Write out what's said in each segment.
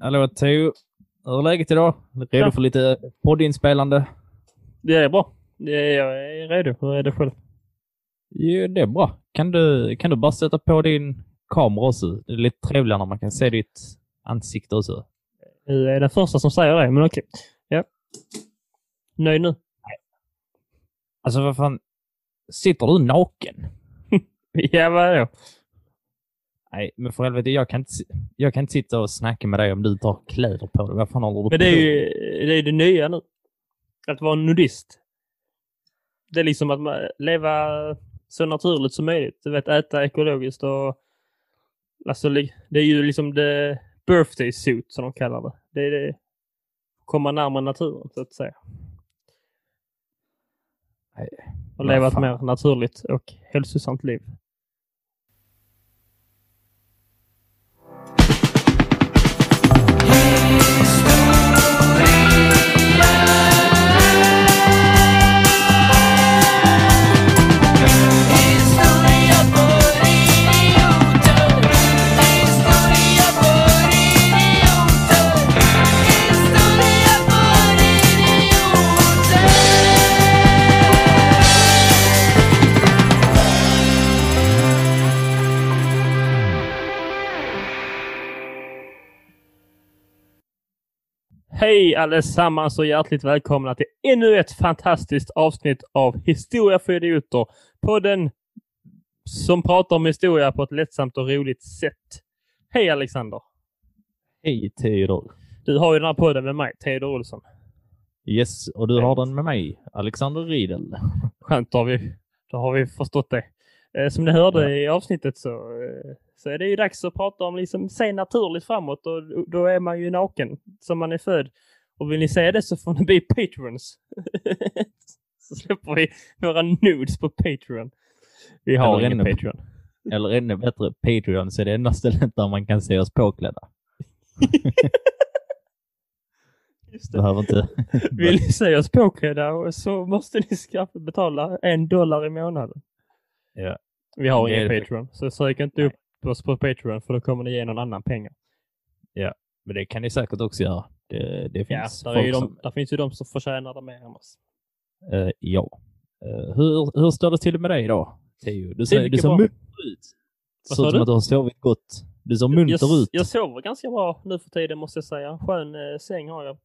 Hallå Theo. Hur är läget idag? Redo Ja. för lite poddinspelande? Det är bra. Det är, jag är redo. Hur är det själv? Jo, det är bra. Kan du, kan du bara sätta på din kamera också? Det är lite trevligare när man kan se ditt ansikte också. Du är den första som säger det, men okej. Ja. Nöjd nu? Alltså vad fan. Sitter du naken? Ja, vad är det? Nej, men för helvete, jag kan, inte, jag kan inte sitta och snacka med dig om du har kläder på dig. Vad fan håller du Men på det är ju det, är det nya nu. Att vara nudist. Det är liksom att man, leva så naturligt som möjligt. Du vet, äta ekologiskt och... Alltså, det är ju liksom det birthday suit som de kallar det. Det är det. Komma närmare naturen, så att säga. Nej, Och leva ett mer naturligt och hälsosamt liv. Hej allesammans och hjärtligt välkomna till ännu ett fantastiskt avsnitt av Historia för idioter. Podden som pratar om historia på ett lättsamt och roligt sätt. Hej Alexander! Hej Theodor. Du har ju den här podden med mig, Theodor Olsson. Yes, och du har den med mig, Alexander Riedel. Skönt, då har vi, då har vi förstått det. Eh, som ni hörde i avsnittet så, eh, så är det ju dags att prata om liksom se naturligt framåt och då är man ju naken som man är född. Och vill ni se det så får ni bli patrons. så släpper vi våra nudes på Patreon. Vi har Eller ingen ännu- Patreon. Eller ännu bättre, Patreon, så är det enda stället där man kan se oss påklädda. Just det. Behöver inte... Vill ni se oss påklädda så måste ni skaffa, betala en dollar i månaden. Ja. Vi har ingen. Patreon, så sök inte upp oss på Patreon för då kommer ni ge någon annan pengar. Men det kan ni säkert också göra. Det, det Ja, finns där, är folk ju de, som... där finns ju de som förtjänar det mer än oss. Eh, ja. Eh, hur, hur står det till med dig idag, Theo? Du ser, du ser munter ut. Vad Ser ut som du? att du har sovit gott. Du ser munter jag, ut. jag sover ganska bra nu för tiden måste jag säga. Skön eh, säng har jag.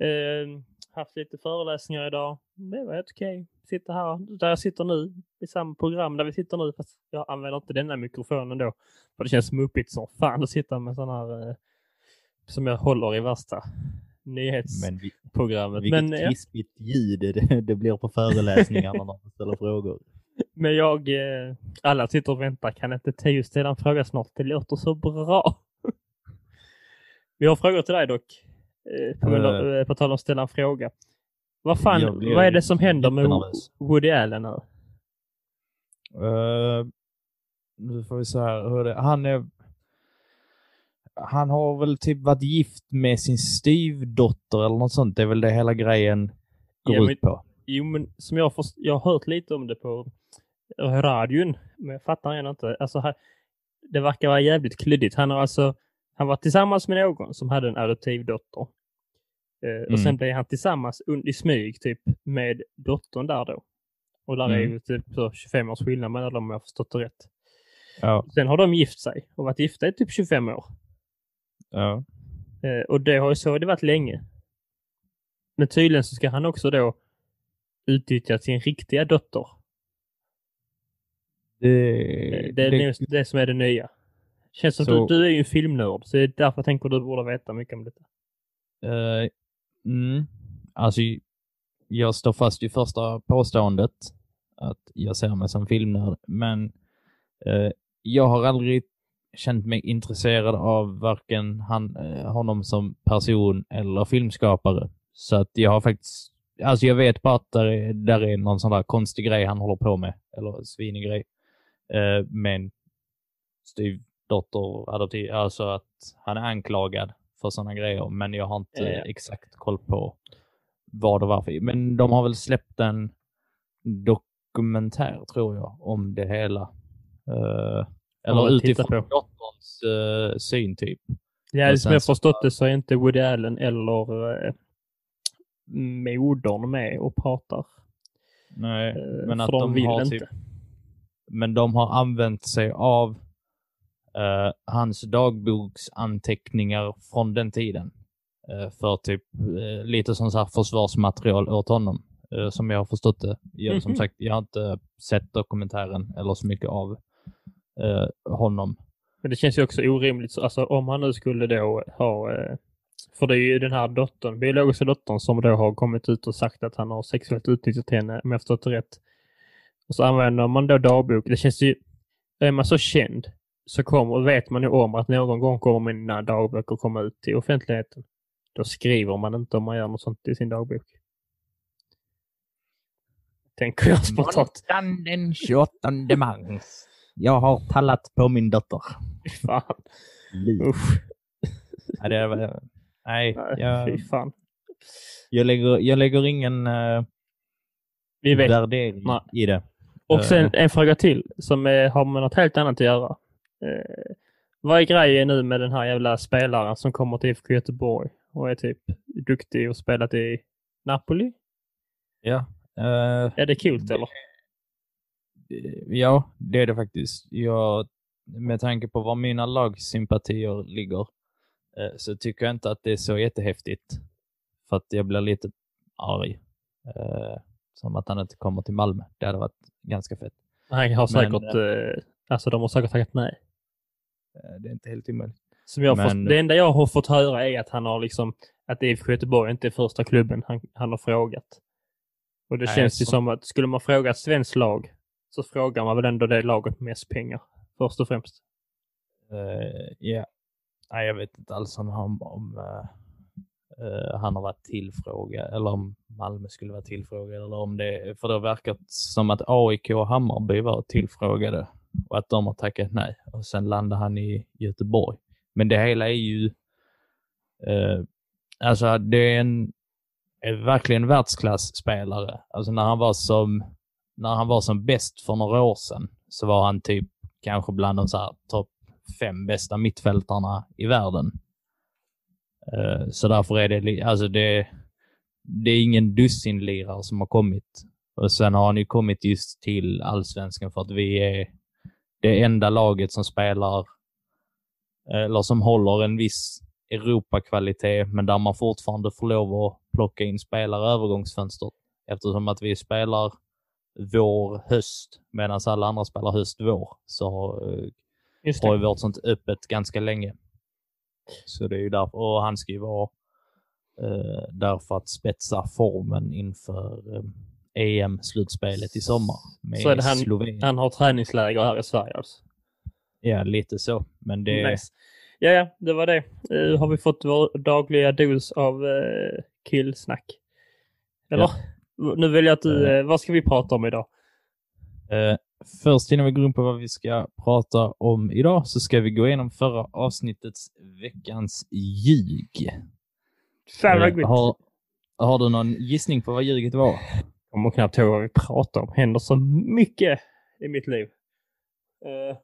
Eh, haft lite föreläsningar idag. Det var helt okej. Sitter här där jag sitter nu. I samma program där vi sitter nu. Fast jag använder inte denna mikrofonen då. För det känns muppigt som fan att sitta med sån här eh, som jag håller i värsta nyhetsprogrammet. Men vi, vilket Men, ja. krispigt ljud det, det blir på föreläsningarna när man ställer frågor. Men jag, eh, alla sitter och väntar. Kan inte Teo ställa en fråga snart? Det låter så bra. Vi har frågor till dig dock. Eh, på, eh, på tal om att ställa en fråga. Vad fan, vad är det som händer med. Woody Allen här? Uh, nu får vi se här. Hur det, han är... Han har väl typ varit gift med sin styvdotter eller något sånt. Det är väl det hela grejen går Ja, men- ut på. Jo, men som jag, först, jag har hört lite om det på radion, men jag fattar ändå inte. Alltså, här, det verkar vara jävligt klyddigt. Han har alltså han var tillsammans med någon som hade en adoptivdotter. Eh, Mm. Och sen blev han tillsammans i smyg typ med dottern där då. Och där är Mm. ju typ så 25 års skillnad mellan dem om jag har förstått det rätt. Ja. Sen har de gift sig och varit gifta i typ 25 år. ja. Eh, och det har ju så det varit länge. Men tydligen så ska han också då utnyttja sin riktiga dotter. Det, Det är det, det som är det nya. Känns som Så- att du, du är ju en filmnörd, så det är därför jag tänker att du borde veta mycket om detta. Eh, mm. Alltså, jag står fast vid första påståendet att jag ser mig som filmnörd, men eh, jag har aldrig känt mig intresserad av varken han, eh, honom som person eller filmskapare. Så att jag har faktiskt, alltså jag vet bara att där är, där är någon sån där konstig grej han håller på med, eller svinig grej. Eh, men styvdotter, adoptiv, alltså att han är anklagad för sådana grejer, men jag har inte ja. exakt koll på vad och varför. Men de har väl släppt en dokumentär, tror jag, om det hela. Man eller utifrån dotterns uh, syn, typ. Ja, som jag förstått det så är inte Woody Allen eller eh, modern med och pratar. Nej, Eh, men att de de, vill har inte. typ, men de har använt sig av eh, hans dagboksanteckningar från den tiden. Eh, för typ eh, lite som så här försvarsmaterial åt honom. Som jag har förstått det. Jag, Som Mhm. sagt, jag har inte sett dokumentären eller så mycket av honom. Men det känns ju också orimligt. så- Alltså om han nu skulle då ha... För det är ju den här dottern, biologiska dottern som då har kommit ut och sagt att han har sexuellt utnyttjat henne, om jag förstått det rätt. Och så använder man då dagbok. Det känns ju... Är man så känd så kommer, vet man ju om att någon gång kommer mina dagböcker komma ut till offentligheten. Då skriver man inte om man gör något sånt i sin dagbok. Tänker jag spontant. Måndagen den 28 mars. Jag har tallat på min dotter. Fan. Liv. Usch. Nej, det är, nej Nej, jag, Fy fan. jag, lägger, jag lägger ingen uh, Vi vet. värdering Nej. i det. Och sen Eh. en fråga till som eh, har med något helt annat att göra. Eh, vad är grejen nu med den här jävla spelaren som kommer till IFK Göteborg och är typ duktig och spelat i Napoli? Ja. eh, Är det coolt eller? ja, det är det faktiskt. Jag, med tanke på var mina lagsympatier ligger eh, så tycker jag inte att det är så jättehäftigt. För att jag blir lite arg. Eh, som att han inte kommer till Malmö. Det hade varit ganska fett. Han har Men, säkert, eh, alltså de har säkert tackat nej. Eh, det är inte helt omöjligt. Som jag Men- först, det enda jag har fått höra är att han har liksom, att IFK Göteborg inte är första klubben han, han har frågat. Och det Nej, känns ju som- som att skulle man fråga ett svenskt lag så frågar man väl ändå det laget med mest pengar. Först och främst. Eh, Ja. Nej, jag vet inte alls om, han- om eh, eh, han har varit tillfrågad eller om Malmö skulle vara tillfrågad eller om det, för det har verkat som att AIK och Hammarby var tillfrågade och att de har tackat nej och sen landar han i Göteborg. Men det hela är ju, eh, alltså det är en, är verkligen världsklasspelare. Alltså när han var som, när han var som bäst för några år sedan så var han typ kanske bland de så här topp fem bästa mittfältarna i världen. Eh, Så därför är det, alltså det, det är ingen dussinlirare som har kommit. Och sen har han ju kommit just till allsvenskan för att vi är det enda laget som spelar, eller som håller en viss Europakvalitet, men där man fortfarande får lov att plocka in spelare i övergångsfönstret. Eftersom att vi spelar vår, höst, medan alla andra spelar höst, vår, så eh, har det. varit sånt öppet ganska länge. Så det är ju därför, och han ska ju vara eh, där för att spetsa formen inför eh, EM-slutspelet i sommar Så är det han- Slovenien. Han har träningsläger här i Sverige alltså. Ja, lite så. Men det, Nice. Ja, ja, det var det. Eh, har vi fått vår dagliga dos av uh, killsnack? Eller? Nu vill jag att du, Eh. eh, vad ska vi prata om idag? Eh, först innan vi går in på vad vi ska prata om idag så ska vi gå igenom förra avsnittets veckans ljug. Fan vad gott. har, har du någon gissning på vad ljuget var? Kommer knappt ihåg vad vi pratar om. Händer så mycket i mitt liv. Eh,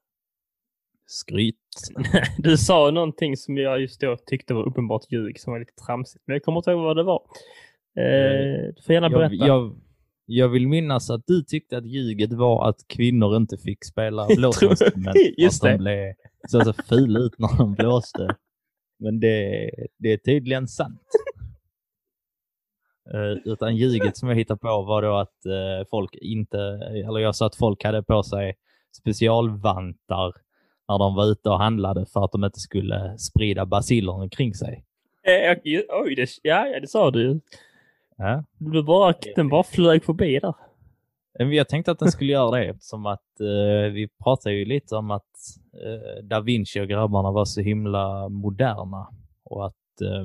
Skryt. du sa någonting som jag just då tyckte var uppenbart ljug som var lite tramsigt. Men jag kommer inte ihåg vad det var. Eh, du får gärna berätta. Jag, jag, jag vill minnas att du tyckte att ljuget var att kvinnor inte fick spela blåsinstrument. just att det. de blev, såg så fula ut när de blåste. Men det, det är tydligen sant. Eh, utan ljuget som jag hittade på var då att eh, folk inte, eller jag sa att folk hade på sig specialvantar när de var ute och handlade för att de inte skulle sprida basiller omkring sig. Eh, oj, det, ja, ja, det sa du ju. Ja. Du bara, den bara flög förbi där. Jag tänkte att den skulle göra det eftersom att eh, vi pratade ju lite om att eh, Da Vinci och grabbarna var så himla moderna och att eh,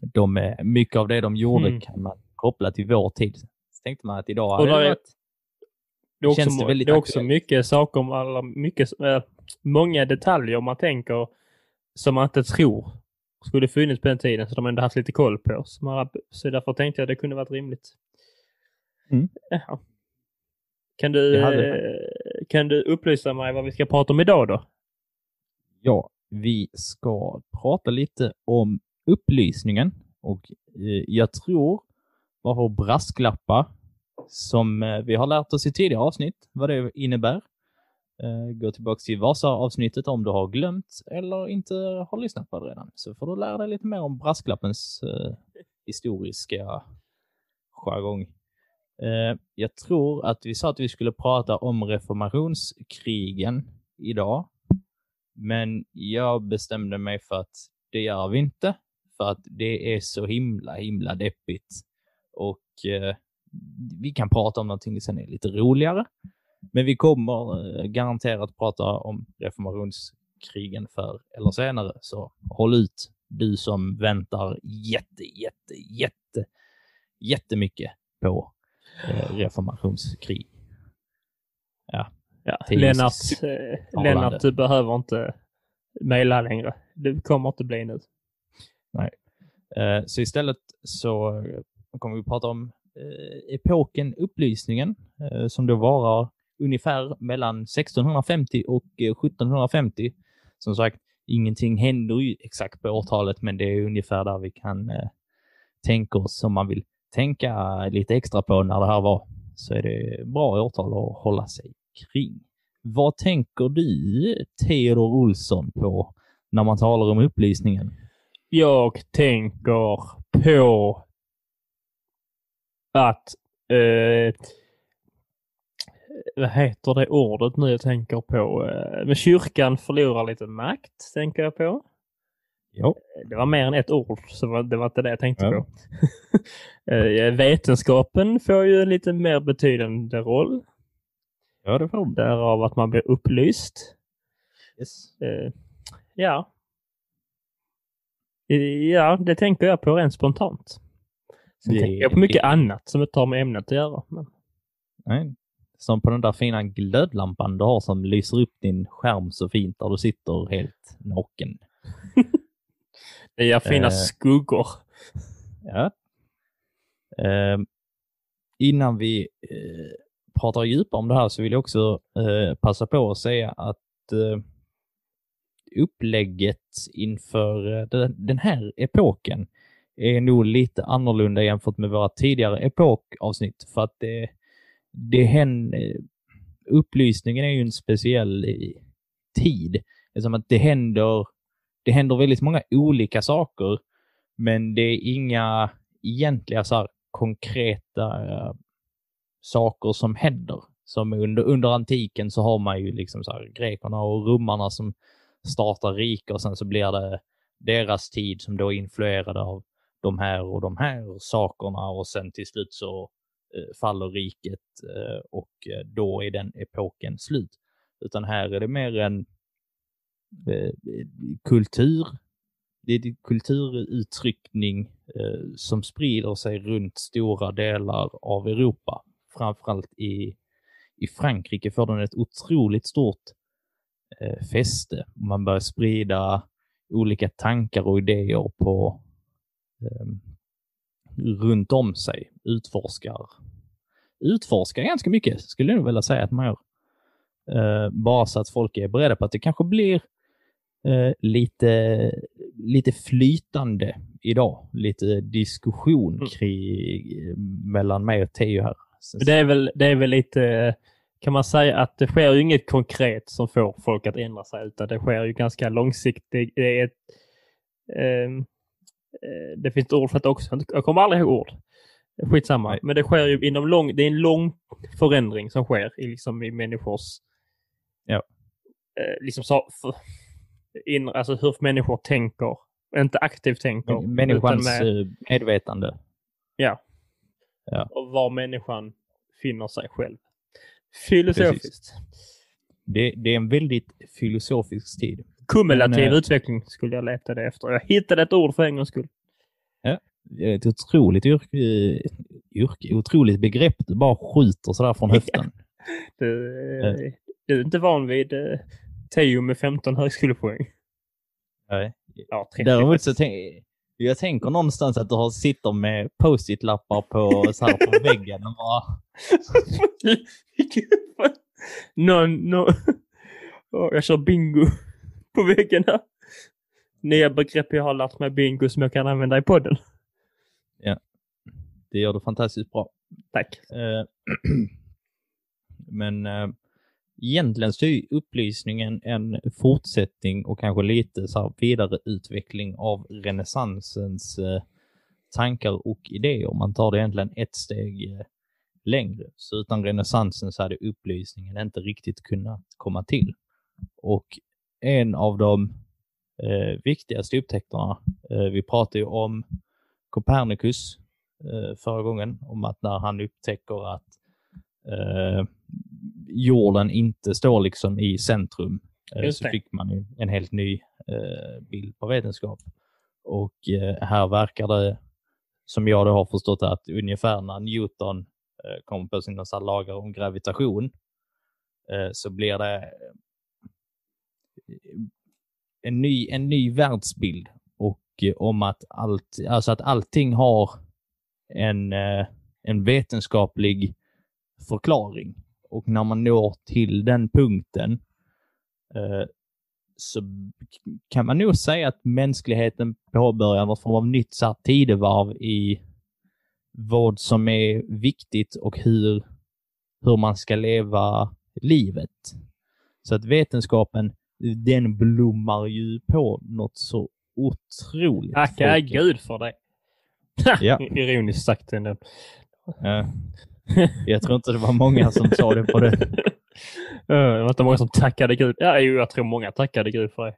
de är, mycket av det de gjorde Mm. kan man koppla till vår tid. Så tänkte man att idag hade det varit... Det är också, Känns det väldigt det är också aktuellt? mycket saker om alla, mycket, eh, många detaljer man tänker som man inte tror skulle funnits på den tiden, så de ändå haft lite koll på. Så, man, så därför tänkte jag det kunde varit rimligt. Mm. Jaha. Kan du, eh, kan du upplysa mig vad vi ska prata om idag då? Ja, vi ska prata lite om upplysningen och eh, jag tror, bara för att brasklappa, som eh, vi har lärt oss i tidigare avsnitt, vad det innebär. Eh, gå tillbaka till Vasa-avsnittet om du har glömt eller inte har lyssnat på det redan, så får du lära dig lite mer om brasklappens historiska jargong. Jag tror att vi sa att vi skulle prata om reformationskrigen idag. Men jag bestämde mig för att det gör vi inte. För att det är så himla, himla deppigt. Och eh, vi kan prata om någonting som är lite roligare. Men vi kommer eh, garanterat prata om reformationskrigen förr eller senare. Så håll ut, du som väntar jätte, jätte, jätte, jättemycket på eh, reformationskrig. Ja, Ja, Lennart, eh. Lennart, du behöver inte mejla längre. Det kommer inte bli nu. Eh, Så istället så kommer vi prata om eh, epoken upplysningen eh, som då varar ungefär mellan 1650 och eh, 1750. Som sagt, ingenting händer ju exakt på årtalet, men det är ungefär där vi kan eh, tänka oss om man vill tänka lite extra på när det här var. Så är det bra årtal att hålla sig kring. Vad tänker du, Theodor Olsson, på när man talar om upplysningen? Jag tänker på att eh, vad heter det ordet nu jag tänker på? Eh, men kyrkan förlorar lite makt, tänker jag på. Jo. Det var mer än ett ord, så det var inte det jag tänkte Ja. på. Eh, Vetenskapen får ju en lite mer betydande roll. Ja, det får Därav att man blir upplyst. Yes. Eh, ja. Eh, Ja, det tänker jag på rent spontant. Sen Det- tänker jag på mycket annat som inte har med ämnet att göra. Men... Nej. Som på den där fina glödlampan du har som lyser upp din skärm så fint där du sitter helt naken. Det ger fina Eh. skuggor. Ja. Ehm, innan vi eh, pratar djupare om det här så vill jag också eh, passa på att säga att eh, upplägget inför eh, den- här epoken är nog lite annorlunda jämfört med våra tidigare epokavsnitt för att det, det händer, eh, upplysningen är ju en speciell eh, tid. Eftersom att det händer, det händer väldigt många olika saker men det är inga egentliga så här, konkreta saker som händer. Som under, under antiken så har man ju liksom så här, grekerna och romarna som startar rike och sen så blir det deras tid som då är influerade av de här och de här sakerna och sen till slut så eh, faller riket eh, och eh, då är den epoken slut. Utan här är det mer en kultur det är en kulturuttryckning som sprider sig runt stora delar av Europa. Framförallt i, i Frankrike får den ett otroligt stort eh, fäste. Man börjar sprida olika tankar och idéer på eh, runt om sig. Utforskar utforskar ganska mycket, skulle jag nog vilja säga att man gör. Eh, bara så att folk är beredda på att det kanske blir eh, lite, lite flytande idag. Lite diskussion Mm. kring, mellan mig och Teo här. Det är, väl, det är väl lite, kan man säga att det sker ju inget konkret som får folk att ändra sig utan det sker ju ganska långsiktigt. Det är ett, ehm, eh, det finns ett ord för det också. Jag kommer aldrig ihåg ord. Skitsamma. Nej. Men det sker ju inom lång, det är en lång förändring som sker i, liksom i människors... Ja. Eh, liksom så, för, in, alltså hur människor tänker. Inte aktivt tänker. Människans utan med, eh, medvetande. ja. Ja. Och var människan finner sig själv. Filosofiskt. Det, det är en väldigt filosofisk tid. Kumulativ Men, eh, utveckling skulle jag leta det efter. Jag hittade ett ord för en gångs skull. Ett otroligt yrke, yrke otroligt begrepp. Du bara skjuter sådär från höften. Du, Eh. du är inte van vid eh, Teo med 15 högskolepoäng. Nej. Ja, 30 Däremot så tänk, jag tänker någonstans att du sitter med post-it-lappar på, så här på väggen och bara någon, någon... Åh, jag kör bingo på väggen här. nya begrepp jag har lärt mig bingo som jag kan använda i podden. Det gör du fantastiskt bra. Tack. Eh, Men eh, egentligen så är upplysningen en fortsättning och kanske lite så här vidareutveckling av renässansens eh, tankar och idéer. Man tar det egentligen ett steg eh, längre. Så utan renässansen så hade upplysningen inte riktigt kunnat komma till. Och en av de eh, viktigaste upptäckterna, eh, vi pratade ju om Copernicus eh, förra gången, om att när han upptäcker att eh, jorden inte står liksom i centrum, eh, så fick man en helt ny eh, bild på vetenskap. Och eh, här verkar det, som jag då har förstått att ungefär när Newton eh, kom på sina så lagar om gravitation eh, så blir det en ny, en ny världsbild och om att, allt, alltså att allting har en, en vetenskaplig förklaring. Och när man når till den punkten eh, så kan man nog säga att mänskligheten påbörjar någon form av nytt tidevarv i vad som är viktigt och hur, hur man ska leva livet. Så att vetenskapen, den blommar ju på något så otroligt. Tacka gud för det. Ja. Ironiskt sagt ändå. Ja. Jag tror inte det var många som sa det på det. Eh, Det var inte många som tackade gud. Ja, jo, jag tror många tackade gud för det.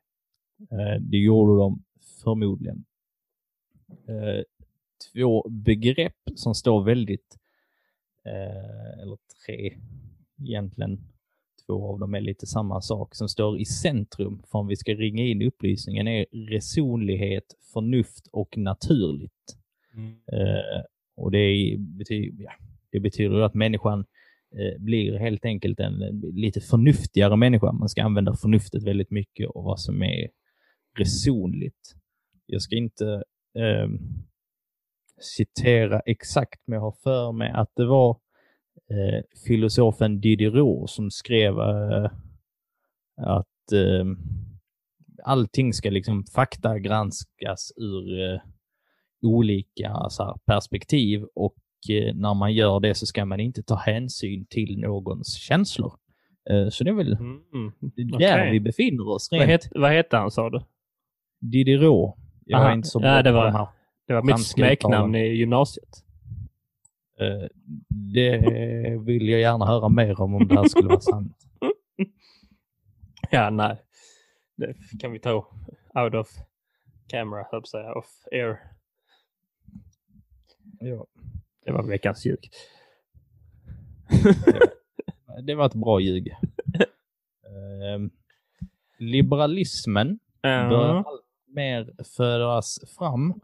Eh, Det gjorde de förmodligen. Eh, Två begrepp som står väldigt, eller tre egentligen, två av dem är lite samma sak, som står i centrum för om vi ska ringa in upplysningen är resonlighet, förnuft och naturligt. Eh, och det, är, betyder, ja, det betyder att människan eh, blir helt enkelt en eh, lite förnuftigare människa. Man ska använda förnuftet väldigt mycket och vad som är resonligt. Jag ska inte eh, citera exakt, men jag har för mig att det var eh, filosofen Diderot som skrev eh, att eh, allting ska liksom faktagranskas ur eh, olika så här, perspektiv och när man gör det så ska man inte ta hänsyn till någons känslor. Eh, så det är väl Mm. där Okej. vi befinner oss Vad, het, vad hette han sa du? Diderot. Jag Aha, är inte så ja, bra det på var- de här. Det var mitt smeknamn i gymnasiet. Eh, Det vill jag gärna höra mer om om det här skulle vara sant. Ja, nej. Det kan vi ta out of camera, höll säga. Off air. Ja. Det var veckans ljug. Det var ett bra ljug. Eh, Liberalismen börjar Ja. allt mer föras fram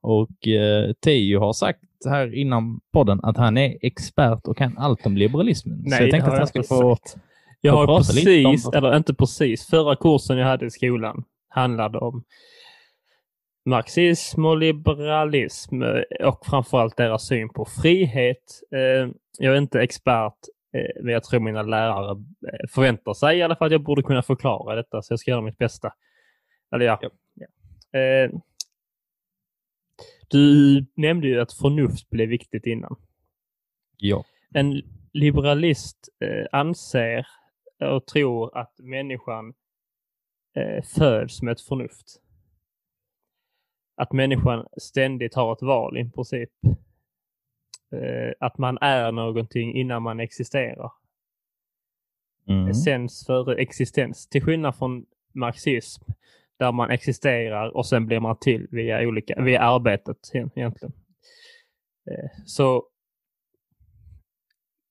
och eh, Teo har sagt här innan podden att han är expert och kan allt om liberalismen. så Nej, jag det tänkte har att jag han inte få... sagt. Jag har precis, eller inte precis, förra kursen jag hade i skolan handlade om marxism och liberalism eh, och framförallt deras syn på frihet. Eh, Jag är inte expert, eh, men jag tror mina lärare förväntar sig i alla fall att jag borde kunna förklara detta, så jag ska göra mitt bästa. Eller ja. Ja. Du nämnde ju att förnuft blev viktigt innan Ja. en liberalist anser och tror att människan föds med ett förnuft. Att människan ständigt har ett val i princip. Eh, att man är någonting innan man existerar. Mm. Essens före existens. Till skillnad från marxism där man existerar och sen blir man till via, olika, via arbetet egentligen. Eh, Så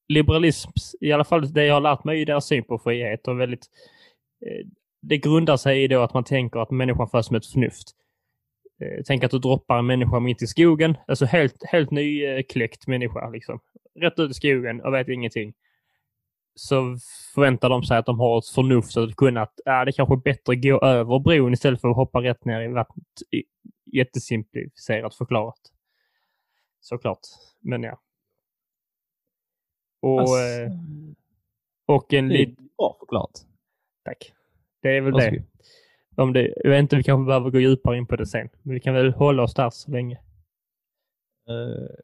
liberalism, i alla fall det jag har lärt mig i deras syn på frihet och väldigt eh, det grundar sig i då att man tänker att människan föds med ett förnuft. Eh, Tänk att du droppar en människa mitt i skogen, alltså helt, helt nykläckt människa liksom. Rätt ut i skogen och vet ingenting. Så förväntar de sig att de har ett förnuft så att kunna att äh, det kanske är bättre att gå över bron istället för att hoppa rätt ner i vattnet. Jättesimplifierat förklarat. Såklart. Men ja. Och, Alltså, eh, och en liten bra förklarat. Tack. Det är väl Varsågod. det. Om det, jag vet inte, vi kanske behöver gå djupare in på det sen. Men vi kan väl hålla oss där så länge. Eh,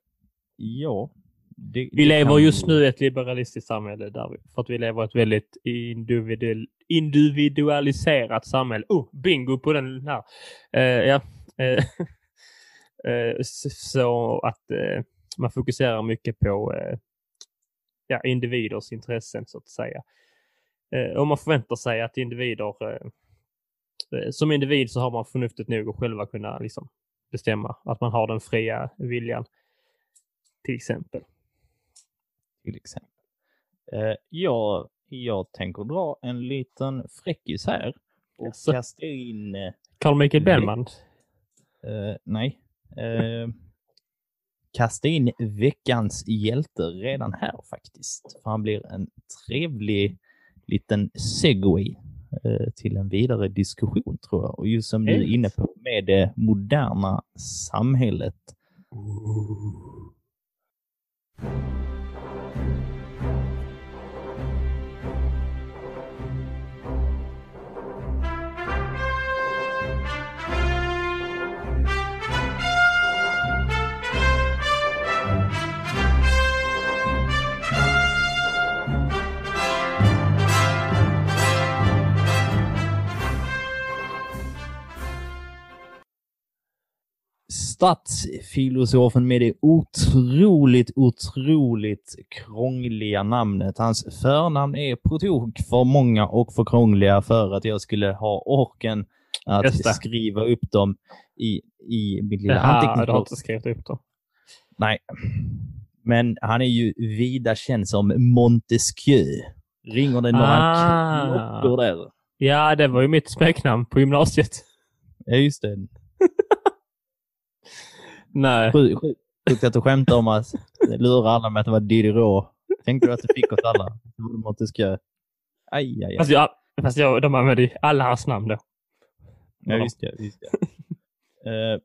ja. Det, Vi det lever kan- just nu i ett liberalistiskt samhälle där vi, för att vi lever i ett väldigt individual, individualiserat samhälle. Oh, bingo på den här. Eh, ja. S- så att man fokuserar mycket på ja, individers intressen så att säga. Och man förväntar sig att individer, som individ så har man förnuftet nog att själva kunna liksom, bestämma. Att man har den fria viljan. Till exempel. till exempel. Eh, jag, jag tänker dra en liten fräckis här och Jaså? kasta in... Eh, Carl Michael. Bellman. eh, nej. Eh, kasta in veckans hjälte redan här faktiskt. För han blir en trevlig liten segway eh, till en vidare diskussion tror jag. Och just som du är inne på med det moderna samhället. Stadsfilosofen med det otroligt, otroligt krångliga namnet. Hans förnamn är på tok för många och för krångliga för att jag skulle ha orken att skriva upp dem i, i Det lilla här, du har inte skrivit upp dem. Nej. Men han är ju vida känd som Montesquieu. Ringer det några Ah. klockor där? Ja, det var ju mitt smeknamn på gymnasiet. Ja, just det. Nej. Sjukt sjuk, sjukt att du skämtar om att lura alla med att det var Diderot. Tänkte du att du fick oss alla? Aj, aj, aj. Fast, jag, fast jag, de använde ju alla hans namn då. Ja, just det. Just det. Eh,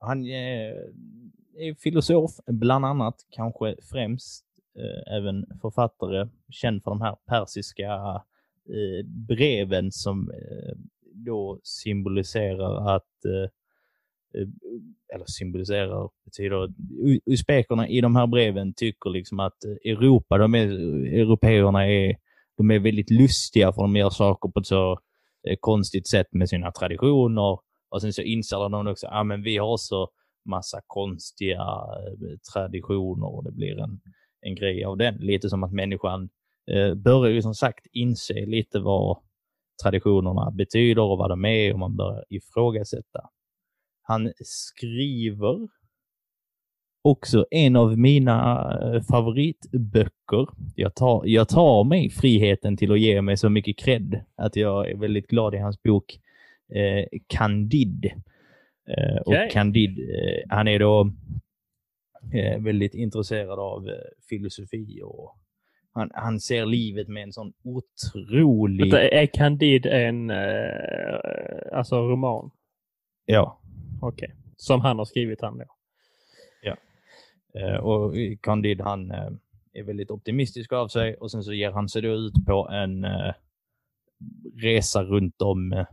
han är, är filosof, bland annat, kanske främst eh, även författare, känd för de här persiska eh, breven som eh, då symboliserar att eh, eh, Eh, eller symboliserar, betyder usbekerna i de här breven tycker liksom att eh, Europa, de är, eh, europeerna är, de är väldigt lustiga för de gör saker på ett så konstigt sätt med sina traditioner. Och sen så inser de också, ja ah, men vi har så massa konstiga traditioner och det blir en, en grej av den. Lite som att människan eh, börjar ju som sagt inse lite vad traditionerna betyder och vad de är och man börjar ifrågasätta. Han skriver också en av mina eh, favoritböcker. Jag tar, jag tar mig friheten till att ge mig så mycket cred att jag är väldigt glad i hans bok eh, Candide. Eh, Okej. Och Candide, eh, han är då eh, väldigt intresserad av eh, filosofi och han, han ser livet med en sån otrolig... Vänta, är Candide en alltså roman? Ja, Okej. Som han har skrivit han då? Eh, och Candide han eh, är väldigt optimistisk av sig och sen så ger han sig då ut på en eh, resa runt om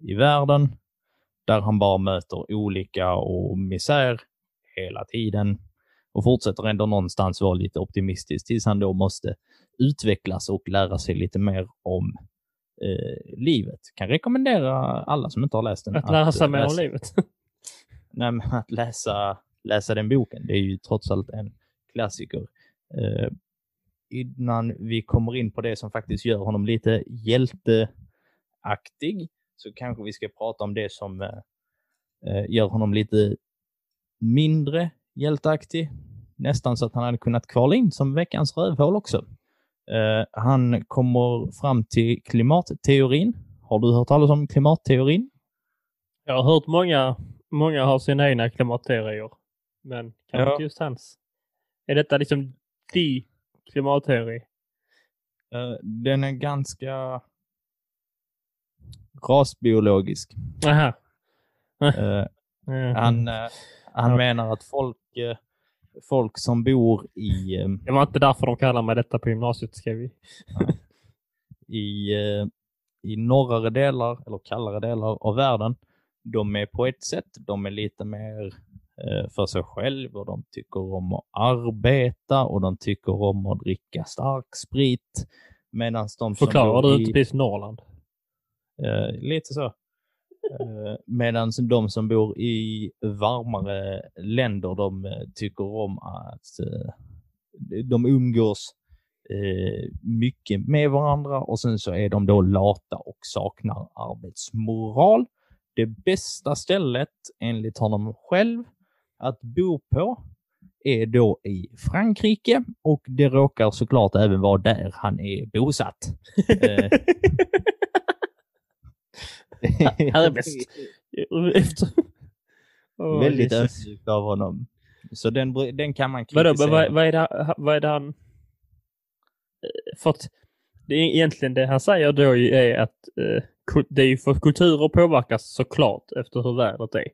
i världen där han bara möter olika och misär hela tiden och fortsätter ändå någonstans vara lite optimistisk tills han då måste utvecklas och lära sig lite mer om eh, livet. Kan rekommendera alla som inte har läst den Att lära sig mer om livet? Nej, men att läsa, läsa den boken. Det är ju trots allt en klassiker. Eh, innan vi kommer in på det som faktiskt gör honom lite hjälteaktig så kanske vi ska prata om det som eh, eh gör honom lite mindre hjälteaktig. Nästan så att han hade kunnat kvala in som veckans rövhål också. Eh, han kommer fram till klimatteorin. Har du hört talas om klimatteorin? Jag har hört många, många har sina egna klimatteorier. Men kanske Ja. inte just hans. Är detta liksom de klimatteori? Eh, den är ganska rasbiologisk. Aha. Eh, Mm. han eh, han Ja. menar att folk, folk som bor i, Det var inte därför de kallar mig detta på gymnasiet, ska vi. i, i norrare delar, eller kallare delar av världen, de är på ett sätt, de är lite mer eh, för sig själv och de tycker om att arbeta och de tycker om att dricka stark sprit. Medan de som Förklarar bor du inte precis Norrland? Eh, lite så. Eh, Medan de som bor i varmare länder, de eh, tycker om att eh, de umgås eh, mycket med varandra och sen så är de då lata och saknar arbetsmoral. Det bästa stället enligt honom själv att bo på är då i Frankrike och det råkar såklart även vara där han är bosatt. Eh, Här är bäst. Efter... Åh, Väldigt ödmjukt av honom. Så den, den kan man Vadå, kritisera. vad, vad, är det, vad är det han... Eh, För att det är egentligen det han säger då är att eh, det är ju för kulturer påverkas såklart efter hur vädret är.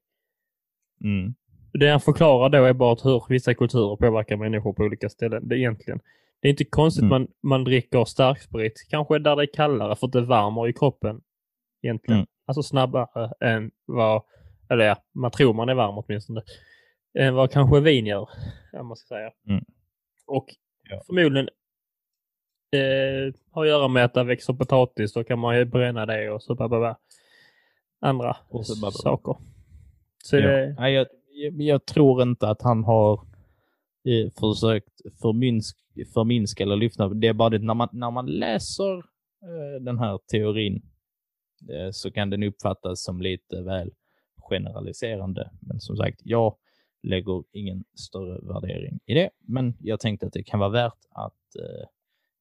Mm. Det han förklarar då är bara hur vissa kulturer påverkar människor på olika ställen. Det är egentligen. Det är inte konstigt Mm. man, man dricker starksprit, kanske där det är kallare för att det värmer i kroppen. Egentligen. Mm. Alltså snabbare än vad, eller ja, man tror man är varm åtminstone, än vad kanske vin gör. Om man ska säga. Mm. Och Ja. förmodligen eh, har att göra med att det växer potatis, då kan man ju bränna det och så bababa. andra Och så bababa. saker. Så Ja. det, Nej, jag, jag, jag tror inte att han har eh, försökt förminsk, förminska eller lyfta. Det är bara det när man, när man läser eh, den här teorin eh, så kan den uppfattas som lite väl generaliserande. Men som sagt, jag lägger ingen större värdering i det. Men jag tänkte att det kan vara värt att eh,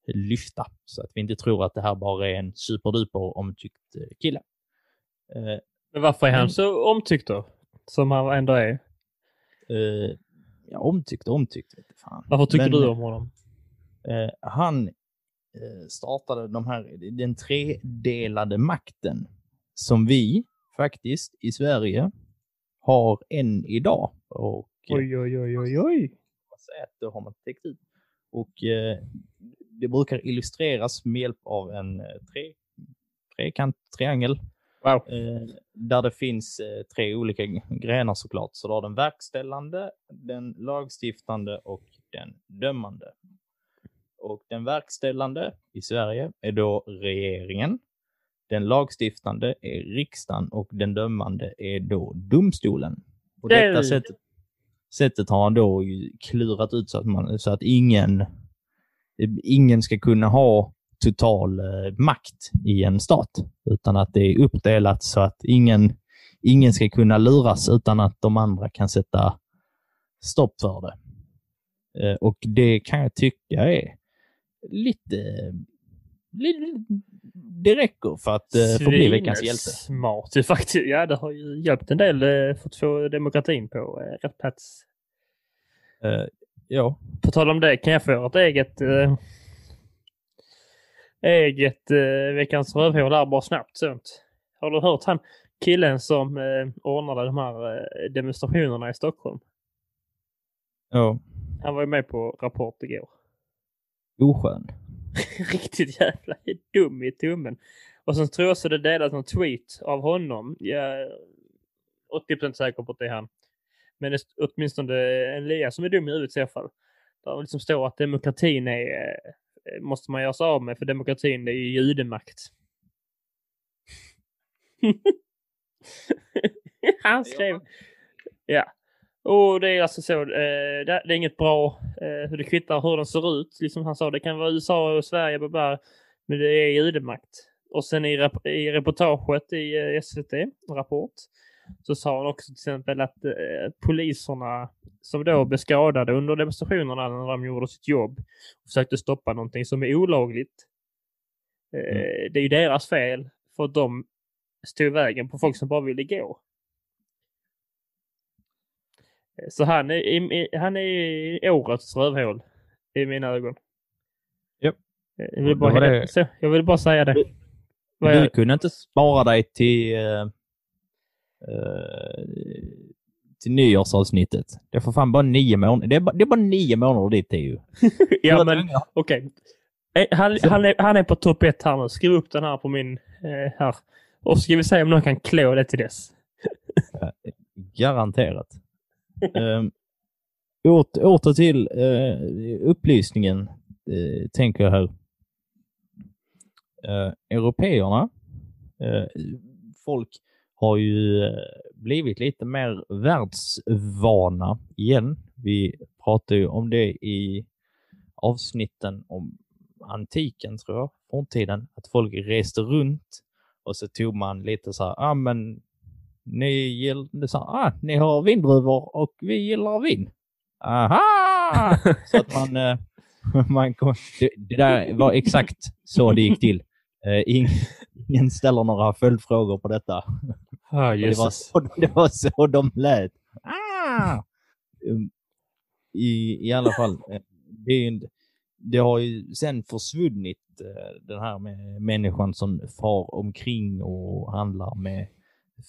lyfta så att vi inte tror att det här bara är en superduper omtyckt eh, kille. Eh, men varför är han så omtyckt då? Som han ändå är. Eh, ja, omtyckt och omtyckt. Vet fan. Varför tycker Men, du om honom? Eh, han startade de här, den tredelade makten som vi faktiskt i Sverige har än idag. Och Oj, oj, oj, oj, oj. säger att det har man täckt ut. Och eh, det brukar illustreras med hjälp av en eh, tre, trekant, triangel Wow. Eh, där det finns eh, tre olika grenar såklart. Så du har den verkställande, den lagstiftande och den dömande. Och den verkställande i Sverige är då regeringen. Den lagstiftande är riksdagen och den dömande är då domstolen. Är- detta sättet, sättet har han då klurat ut så att, man, så att ingen, ingen ska kunna ha total eh, makt i en stat, utan att det är uppdelat så att ingen, ingen ska kunna luras utan att de andra kan sätta stopp för det. Eh, och det kan jag tycka är lite... lite det räcker för att eh, få bli veckans hjälte. Smart faktiskt. Ja, det har ju hjälpt en del eh, för att få demokratin på eh, rätt plats. Ja, På tal om det, kan jag få ett eget eh, eget eh, veckans rövhål här bara snabbt sånt. Har du hört han killen som eh, ordnade de här eh, demonstrationerna i Stockholm? ja. Han var ju med på Rapport igår. Oskön. Riktigt jävla dum i tummen. Och sen tror jag så det delas någon tweet av honom. Jag är 80% säker på att det är han. Men åtminstone en Lia som är dum i huvudet i alla fall. Där det liksom står att demokratin är, eh, måste man göra sig av med för demokratin det är ju judemakt. han skrev. Ja. Och det är alltså så, eh, det, är inget bra, eh, det kvittar hur den ser ut. Liksom han sa, det kan vara USA och Sverige, men det är judemakt. Och sen i, rep- i reportaget i SVT, Rapport, så sa han också till exempel att eh, poliserna som då blev skadade under demonstrationerna när de gjorde sitt jobb och försökte stoppa någonting som är olagligt. Eh, Det är ju deras fel för att de stod i vägen på folk som bara ville gå. Eh, Så han är, i- han är i årets rövhål i mina ögon. Japp. Eh, Jag vill bara, Det jag vill bara säga det. Du jag, kunde inte spara dig till, eh, till nyårsavsnittet. Det är för fan bara nio månader. Det är bara, det är bara nio månader dit det är ju. ja, men okej. Eh, Han, han, är, han är på topp ett här nu. Skriv upp den här på min eh, här. Och så ska vi se om någon kan klå det till dess. Garanterat. um, åter, åter till uh, upplysningen, uh, tänker jag här. Uh, europeerna, uh, folk har ju eh, blivit lite mer världsvana igen. Vi pratade ju om det i avsnitten om antiken, tror jag, forntiden, att folk reste runt och så tog man lite så här, ah, men ni, gill, så, ah, ni har vindruvor och vi gillar vin. Aha! så att man, eh, man kom, det, det där var exakt så det gick till. Eh, ing, ingen ställer några följdfrågor på detta. Ah, Och Det var, så, det var så de lät. Ah! Um, I, I alla fall, eh, det, en- det har ju sen försvunnit eh, den här med människan som far omkring och handlar med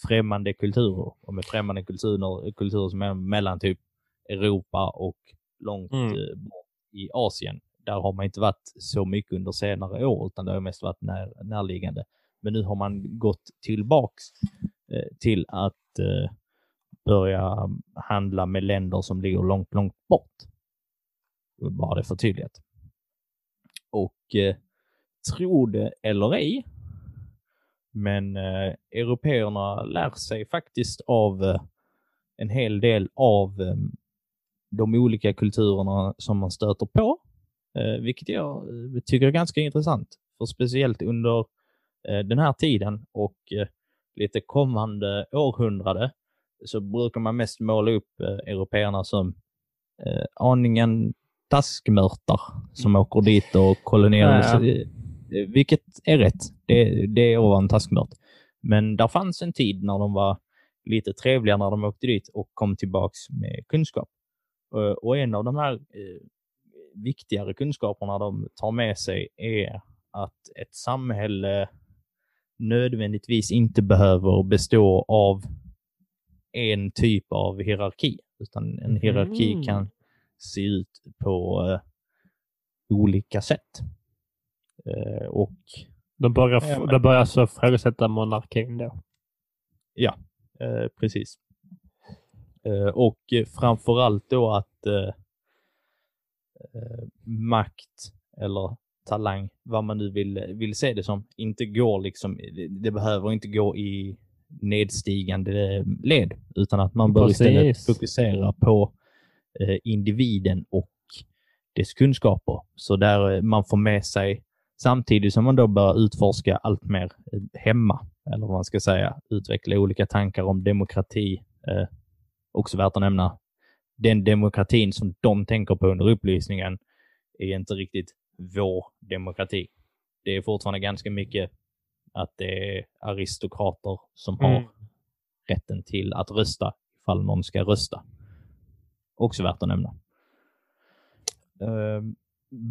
främmande kulturer. Och med främmande kulturer, kulturer som är mellan typ Europa och långt Mm. eh, bort i Asien. Där har man inte varit så mycket under senare år, utan det har mest varit när, närliggande. Men nu har man gått tillbaks Eh, till att eh, börja handla med länder som ligger långt, långt bort. Bara det förtydligat. Och eh, tro det eller ej, men eh, européerna lär sig faktiskt av eh, en hel del av eh, de olika kulturerna som man stöter på, eh, vilket jag tycker är ganska intressant. För speciellt under den här tiden och eh, lite kommande århundrade så brukar man mest måla upp eh, européerna som eh, aningen taskmörtar som åker dit och koloniserar. Ja, ja. Eh, Vilket är rätt. Det, det är att vara en taskmört. Men där fanns en tid när de var lite trevliga när de åkte dit och kom tillbaks med kunskap. Eh, Och en av de här eh, viktigare kunskaperna de tar med sig är att ett samhälle nödvändigtvis inte behöver bestå av en typ av hierarki, utan en hierarki Mhm. kan se ut på eh, olika sätt. Eh, och De börjar, Ja, men- de börjar alltså ifrågasätta monarkin då. Eh, precis. Eh, och framförallt då att makt eller talang, vad man nu vill, vill se det som, inte går liksom, det, behöver inte gå i nedstigande led, utan att man bör istället Precis. fokusera på eh, individen och dess kunskaper. Så där eh, man får med sig, samtidigt som man då bör utforska allt mer eh, hemma, eller vad man ska säga, utveckla olika tankar om demokrati. Eh, också värt att nämna, den demokratin som de tänker på under upplysningen är inte riktigt vår demokrati. Det är fortfarande ganska mycket att det är aristokrater som har Mm. rätten till att rösta ifall någon ska rösta. Också värt att nämna. Ehm,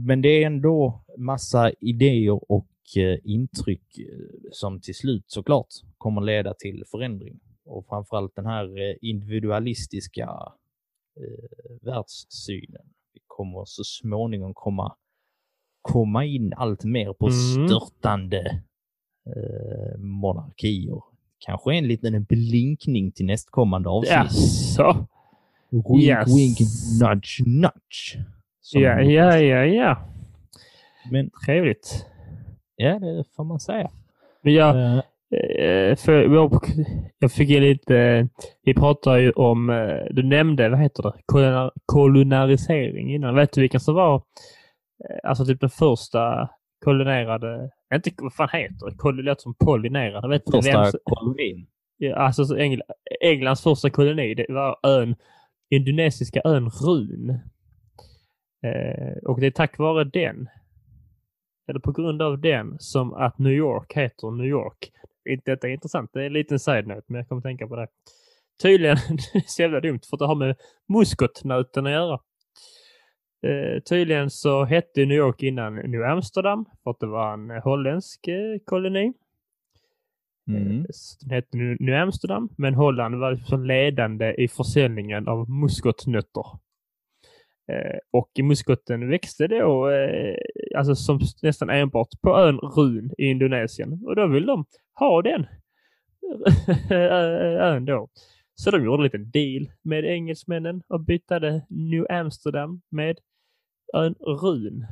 Men det är ändå massa idéer och eh, intryck eh, som till slut såklart kommer leda till förändring. Och framförallt den här eh, individualistiska eh, världssynen. Vi kommer så småningom komma, komma in allt mer på Mm. störtande eh, monarkier. Kanske en liten blinkning till nästkommande avsnitt. Jaså? Wink, Yes. wink, nudge, nudge. Ja, ja, ja, ja. Men Trevligt. ja, det får man säga. Men jag, eh, för, jag, fick lite, vi pratade ju om, eh, du nämnde, vad heter det, kolonialisering innan. Vet du vilken som var, alltså typ den första koloniserade, inte vad fan heter det, Kol- låter som pollinerade. Vet vem första som- kolonin. Ja, alltså så Engl Englands första koloni, det var ön, indonesiska ön Run. Eh, och det är tack vare den, eller på grund av den, som att New York heter New York. Detta är intressant, det är en liten side-note, men jag kommer tänka på det. Tydligen, det är så jävla dumt, för det har med muskotnöten att göra. Eh, tydligen så hette New York innan New Amsterdam, för att det var en holländsk eh, koloni. Mm. Den hette New Amsterdam, men Holland var liksom ledande i försäljningen av muskotnötter. Eh, och muskoten växte då eh, alltså som nästan enbart på ön Run i Indonesien. Och då vill de ha den ön då. Så de gjorde en liten deal med engelsmännen och bytte New Amsterdam med ön Run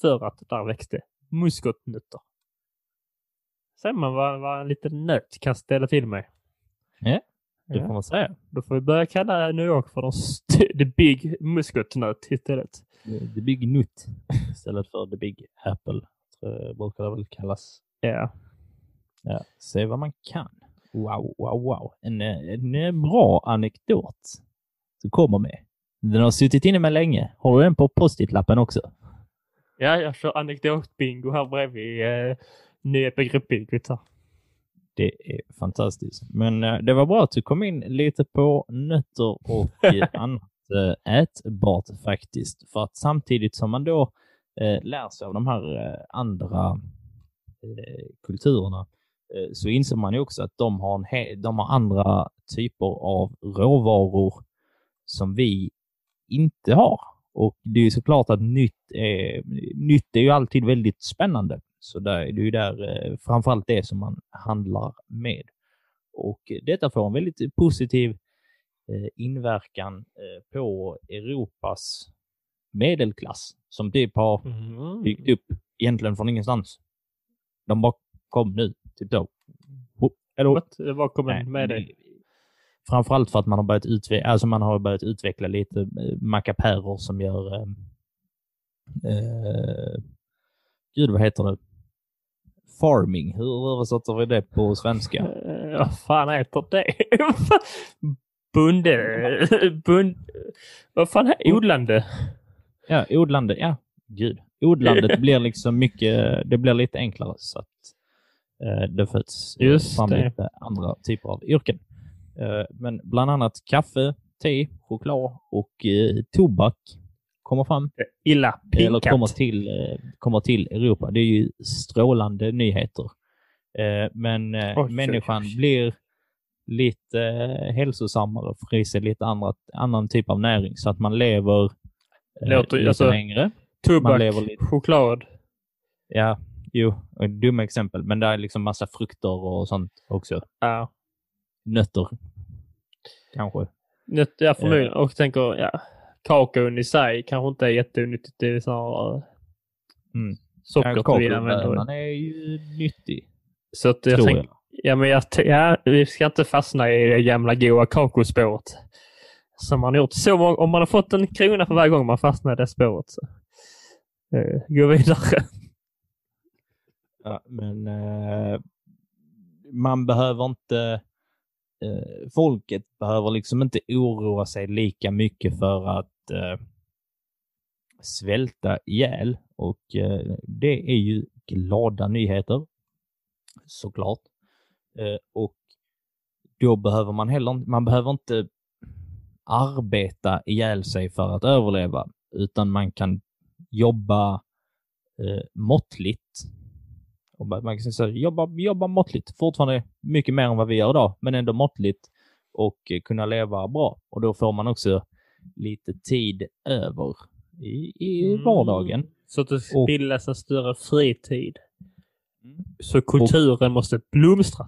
för att där växte muskotnötter. Ser man vad, vad en liten nöt kan ställa till med. Ja, det Ja. får man säga. Då får vi börja kalla New York för the big muskotnöt istället. The Big Nut istället för The Big Apple. Jag brukar det väl kallas. Ja. Ja, se vad man kan. Wow, wow, wow. En, en, bra anekdot du kommer med. Den har suttit inne med länge. Har du en på post-it-lappen också? Ja, jag kör anekdotbingo här bredvid eh, nya begreppbingot. Det är fantastiskt. Men eh, det var bra att du kom in lite på nötter och eh, annat eh, ätbart faktiskt. För att samtidigt som man då eh, lär sig av de här eh, andra eh, kulturerna så inser man ju också att de har, de har andra typer av råvaror som vi inte har. Och det är såklart att nytt är, nytt är ju alltid väldigt spännande. Så där, det är ju där eh, framförallt det som man handlar med. Och detta får en väldigt positiv eh, inverkan eh, på Europas medelklass som typ har Mm. byggt upp egentligen från ingenstans. De bara kom nu, typ då. Eller, What? Kommer Nej, med det- dig? Framförallt för att man har börjat utveckla, alltså man har börjat utveckla lite eh, mackapärer som gör... Eh, eh, gud, vad heter det? Farming. Hur översätter vi det på svenska? Eh, Vad fan heter det? Bunde... Bund... Vad fan är odlande? Ja, odlande. Ja, gud. Odlandet blir liksom mycket, det blir lite enklare så att eh, det föds Just fram det. lite andra typer av yrken. Eh, men bland annat kaffe, te, choklad och eh, tobak kommer fram. Illa Eller pinkat. kommer till, eh, kommer till Europa. Det är ju strålande nyheter. Eh, men eh, oj, människan oj. blir lite eh, hälsosammare, får i sig lite andra, annan typ av näring så att man lever eh, Låter- lite alltså- längre. Man Tobak, lever lite. choklad. Ja, jo, dumma exempel, men det är liksom massa frukter och sånt också. Ja. Nötter, kanske. Ja, förmodligen. Och tänker, ja, kakaon i sig kanske inte är jätteonyttigt. Det är snarare Mm. sockret Ja, vi använder. Är ju nyttig, Så att jag tänker, ja, men jag, ja, vi ska inte fastna i det gamla goa kakaospåret. Som man gjort så många, om man har fått en krona för varje gång man fastnar i det spåret. Så. Eh, gå vidare. Ja, men eh, man behöver inte... Eh, folket behöver liksom inte oroa sig lika mycket för att eh, svälta ihjäl. Och eh, det är ju glada nyheter, såklart. Eh, och då behöver man heller inte- man behöver inte arbeta ihjäl sig för att överleva, utan man kan jobba eh, måttligt och man säga jobba, jobba måttligt. Fortfarande mycket mer än vad vi gör idag, men ändå måttligt och kunna leva bra. Och då får man också lite tid över i, i vardagen. Så att det Och- bildas en större fritid. Så kulturen måste blomstra.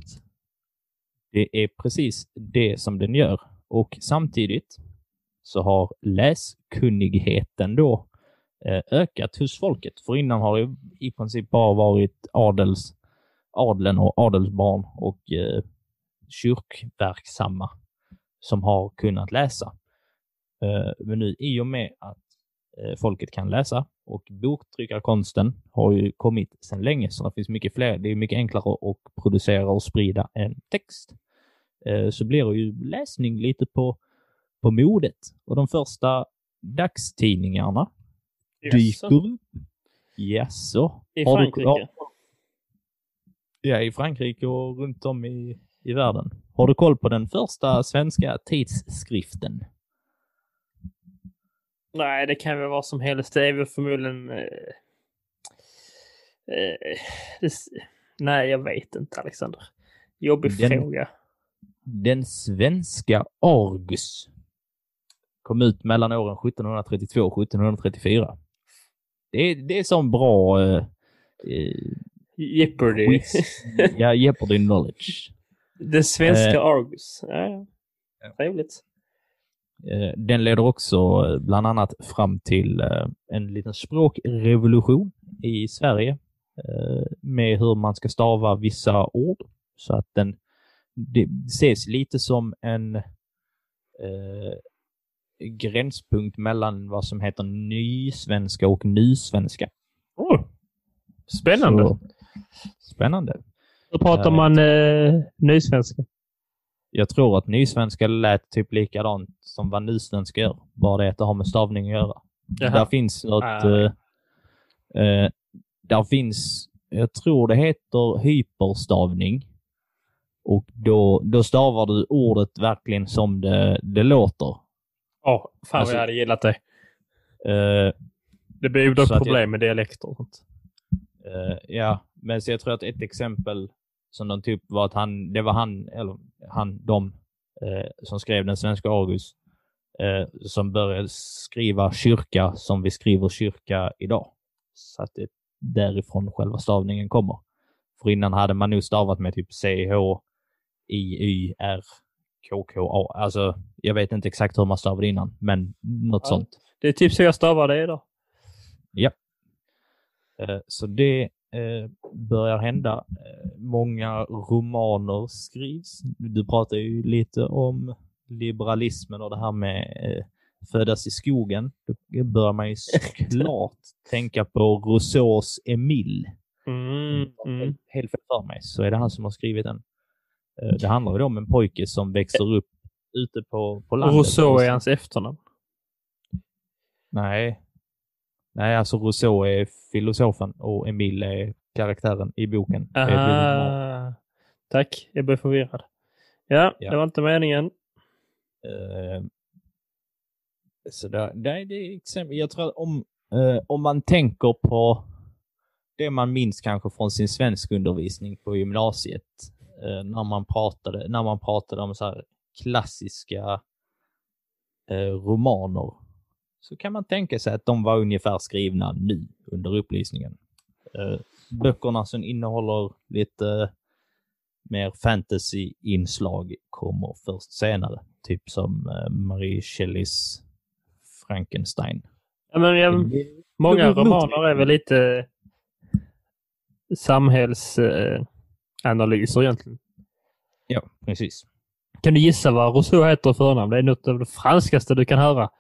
Det är precis det som den gör. Och samtidigt så har läskunnigheten då Eh, ökat hos folket. För innan har det i princip bara varit adels, adeln och adelsbarn och eh, kyrkverksamma som har kunnat läsa. Eh, men nu i och med att eh, folket kan läsa och boktryckarkonsten har ju kommit sedan länge, så det finns mycket fler. Det är mycket enklare att producera och sprida en text. Eh, så blir det ju läsning lite på, på modet. Och de första dagstidningarna dyker upp. Jaså? I Har du- Frankrike? ja, i Frankrike och runt om i, i världen. Har du koll på den första svenska tidskriften? Nej, det kan väl vara som helst. Det är väl förmodligen... Eh, eh, det, nej, jag vet inte Alexander. Jobbig Den- fråga. Den svenska Argus. kom ut mellan åren 1732 och 1734. Det är, det är sån bra eh, Jeopardy. quiz. ja, Jeopardy knowledge. Den svenska Eh. Argus. Ja, ja. Trevligt. Eh, Den leder också eh, bland annat fram till eh, en liten språkrevolution i Sverige eh, med hur man ska stava vissa ord så att den det ses lite som en eh, gränspunkt mellan vad som heter nysvenska och nysvenska. Oh. Spännande. Så, spännande. Hur pratar Eh, man eh, nysvenska? Jag tror att nysvenska lät typ likadant som vad nysvenska gör. Bara det att det har med stavning att göra. Där finns något... Ah. Eh, eh, där finns, jag tror det heter hyperstavning. Och då, då stavar du ordet verkligen som det, det låter. Ja, fan Alltså- vad jag hade gillat det. Eh, Det blir ju dock att jag- problem med dialekter och sånt. eh, ja, men så jag tror att ett exempel som de typ var att han, det var han, eller han, de eh, som skrev den svenska August, eh, som började skriva kyrka som vi skriver kyrka idag. Så att det är därifrån själva stavningen kommer. För innan hade man nog stavat med typ CH, I, Y, R, KK, A. Alltså, jag vet inte exakt hur man stavade innan, men något Ja. sånt. Det är typ så jag stavar det idag. Eh, Så det eh, börjar hända. Eh, Många romaner skrivs. Du pratar ju lite om liberalismen och det här med födas i skogen. Då bör man ju såklart tänka på Rousseaus Emile. Mm, mm. Helt fel för mig så är det han som har skrivit den. Eh, Det handlar ju om en pojke som växer upp ute på, på landet. Rousseau är hans efternamn. Nej. Nej, alltså Rousseau är filosofen och Emile är karaktären i boken. Aha. Tack, jag blev förvirrad. Ja, Ja. det var inte meningen. Eh, så där, det, det är exempel. Jag tror att om, eh, om man tänker på det man minns kanske från sin svenskundervisning på gymnasiet, eh, när, man pratade, när man pratade om så här klassiska eh, romaner, så kan man tänka sig att de var ungefär skrivna nu under upplysningen. Eh, böckerna som innehåller lite mer fantasy-inslag kommer först senare. Typ som eh, Marie Shelleys Frankenstein. Ja, men jag, många romaner är väl lite samhällsanalyser eh, analyser egentligen. Ja, precis. Kan du gissa vad Rousseau heter i förnamn? Det är något av det franskaste du kan höra.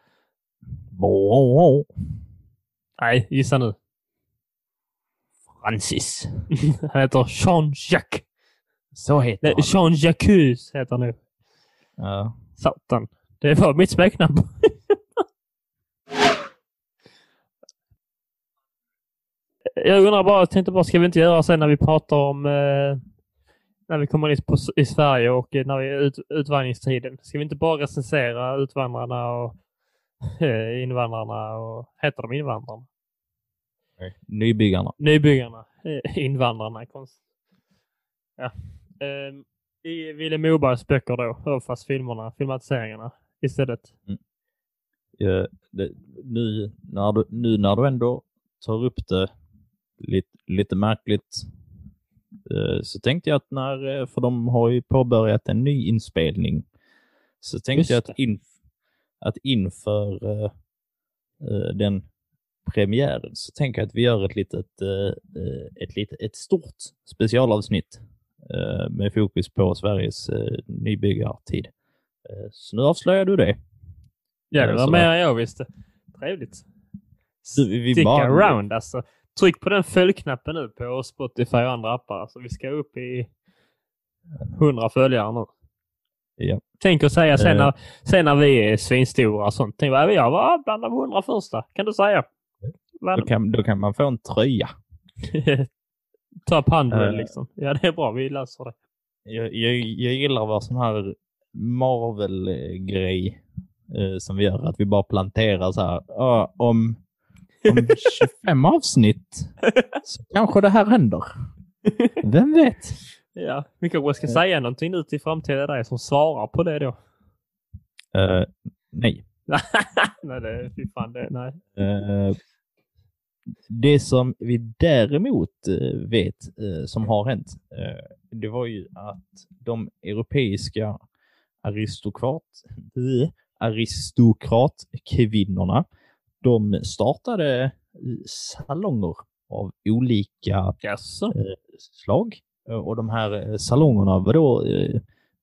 Nej, gissa nu. Francis. Han heter Jean-Jacques. Så heter Nej, han. Jean-Jacques heter han nu. Ja. Satan. Det var mitt smeknamn. Jag undrar bara, jag tänkte bara, ska vi inte göra sen när vi pratar om eh, när vi kommer in på, i Sverige och eh, när vi är ut, utvandringstiden. Ska vi inte bara recensera utvandrarna och eh, invandrarna och heter de invandrarna? Nybyggarna. Nybyggarna. Eh, invandrarna. Konst. Ja. Eh, I Vilhelm Mobergs böcker då, fast filmerna, filmatiseringarna istället. Eh, det, nu, när du, nu när du ändå tar upp det lite, lite märkligt så tänkte jag att när, eh, för de har ju påbörjat en ny inspelning, så tänkte Just jag att, in, att inför eh, eh, den premiären så tänker jag att vi gör ett litet, eh, eh, ett, litet, ett stort specialavsnitt eh, med fokus på Sveriges eh, nybyggartid. Eh, så nu avslöjar du det. Ja, det var mer än jag visste. Trevligt. Du, vi Stick bara- around alltså. Tryck på den följknappen nu på Spotify och andra appar. Alltså, vi ska upp i 100 följare nu. Ja. Tänk att säga sen Eh. när, sen när vi är svinstora och sånt. Tänk vad jag var bland de 100 första. Kan du säga? Då kan, då kan man få en tröja. Top 100 Eh. liksom. Ja, det är bra. Vi löser det. Jag, jag, jag gillar vad sån här Marvel-grej eh, som vi gör. Att vi bara planterar så här. "Ja, om, om 25 avsnitt så kanske det här händer. Vem vet? Ja, vi kanske ska säga någonting nu till framtida dig som svarar på det då. Eh, nej. nej, det, fy fan, det, nej. Eh, det som vi däremot eh, vet eh, som har hänt, eh, det var ju att de europeiska aristokrat, eh, aristokratkvinnorna, de startade salonger av olika Jaså? eh, slag. Eh, Och de här eh, salongerna var då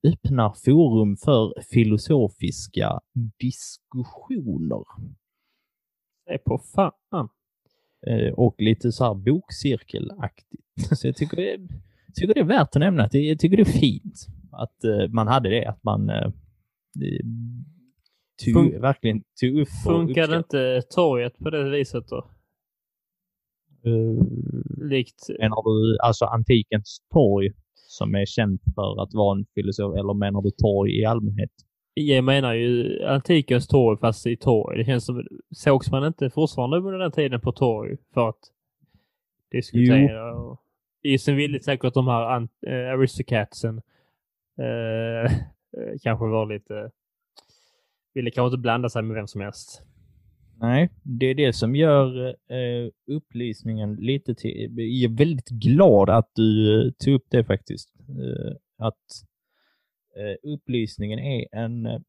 öppna forum för filosofiska diskussioner. Det är på fan. Och lite så här bokcirkelaktigt. Så jag tycker det, är, tycker det är värt att nämna. Att jag tycker det är fint att man hade det. Att man tog, Fun- verkligen tog upp uppskattade. inte torget på det viset då? Eh, Likt... menar du alltså antikens torg som är känt för att vara en filosof eller menar du torg i allmänhet? Jag menar ju antikens torg fast i torg. Det känns som, sågs man inte fortfarande under den tiden på torg för att diskutera? Och, isen ville säkert de här aristocratsen eh, eh, kanske var lite, ville kanske inte blanda sig med vem som helst. Nej, det är det som gör eh, upplysningen lite till... Jag är väldigt glad att du eh, tog upp det faktiskt. Eh, att eh, upplysningen är en... Eh,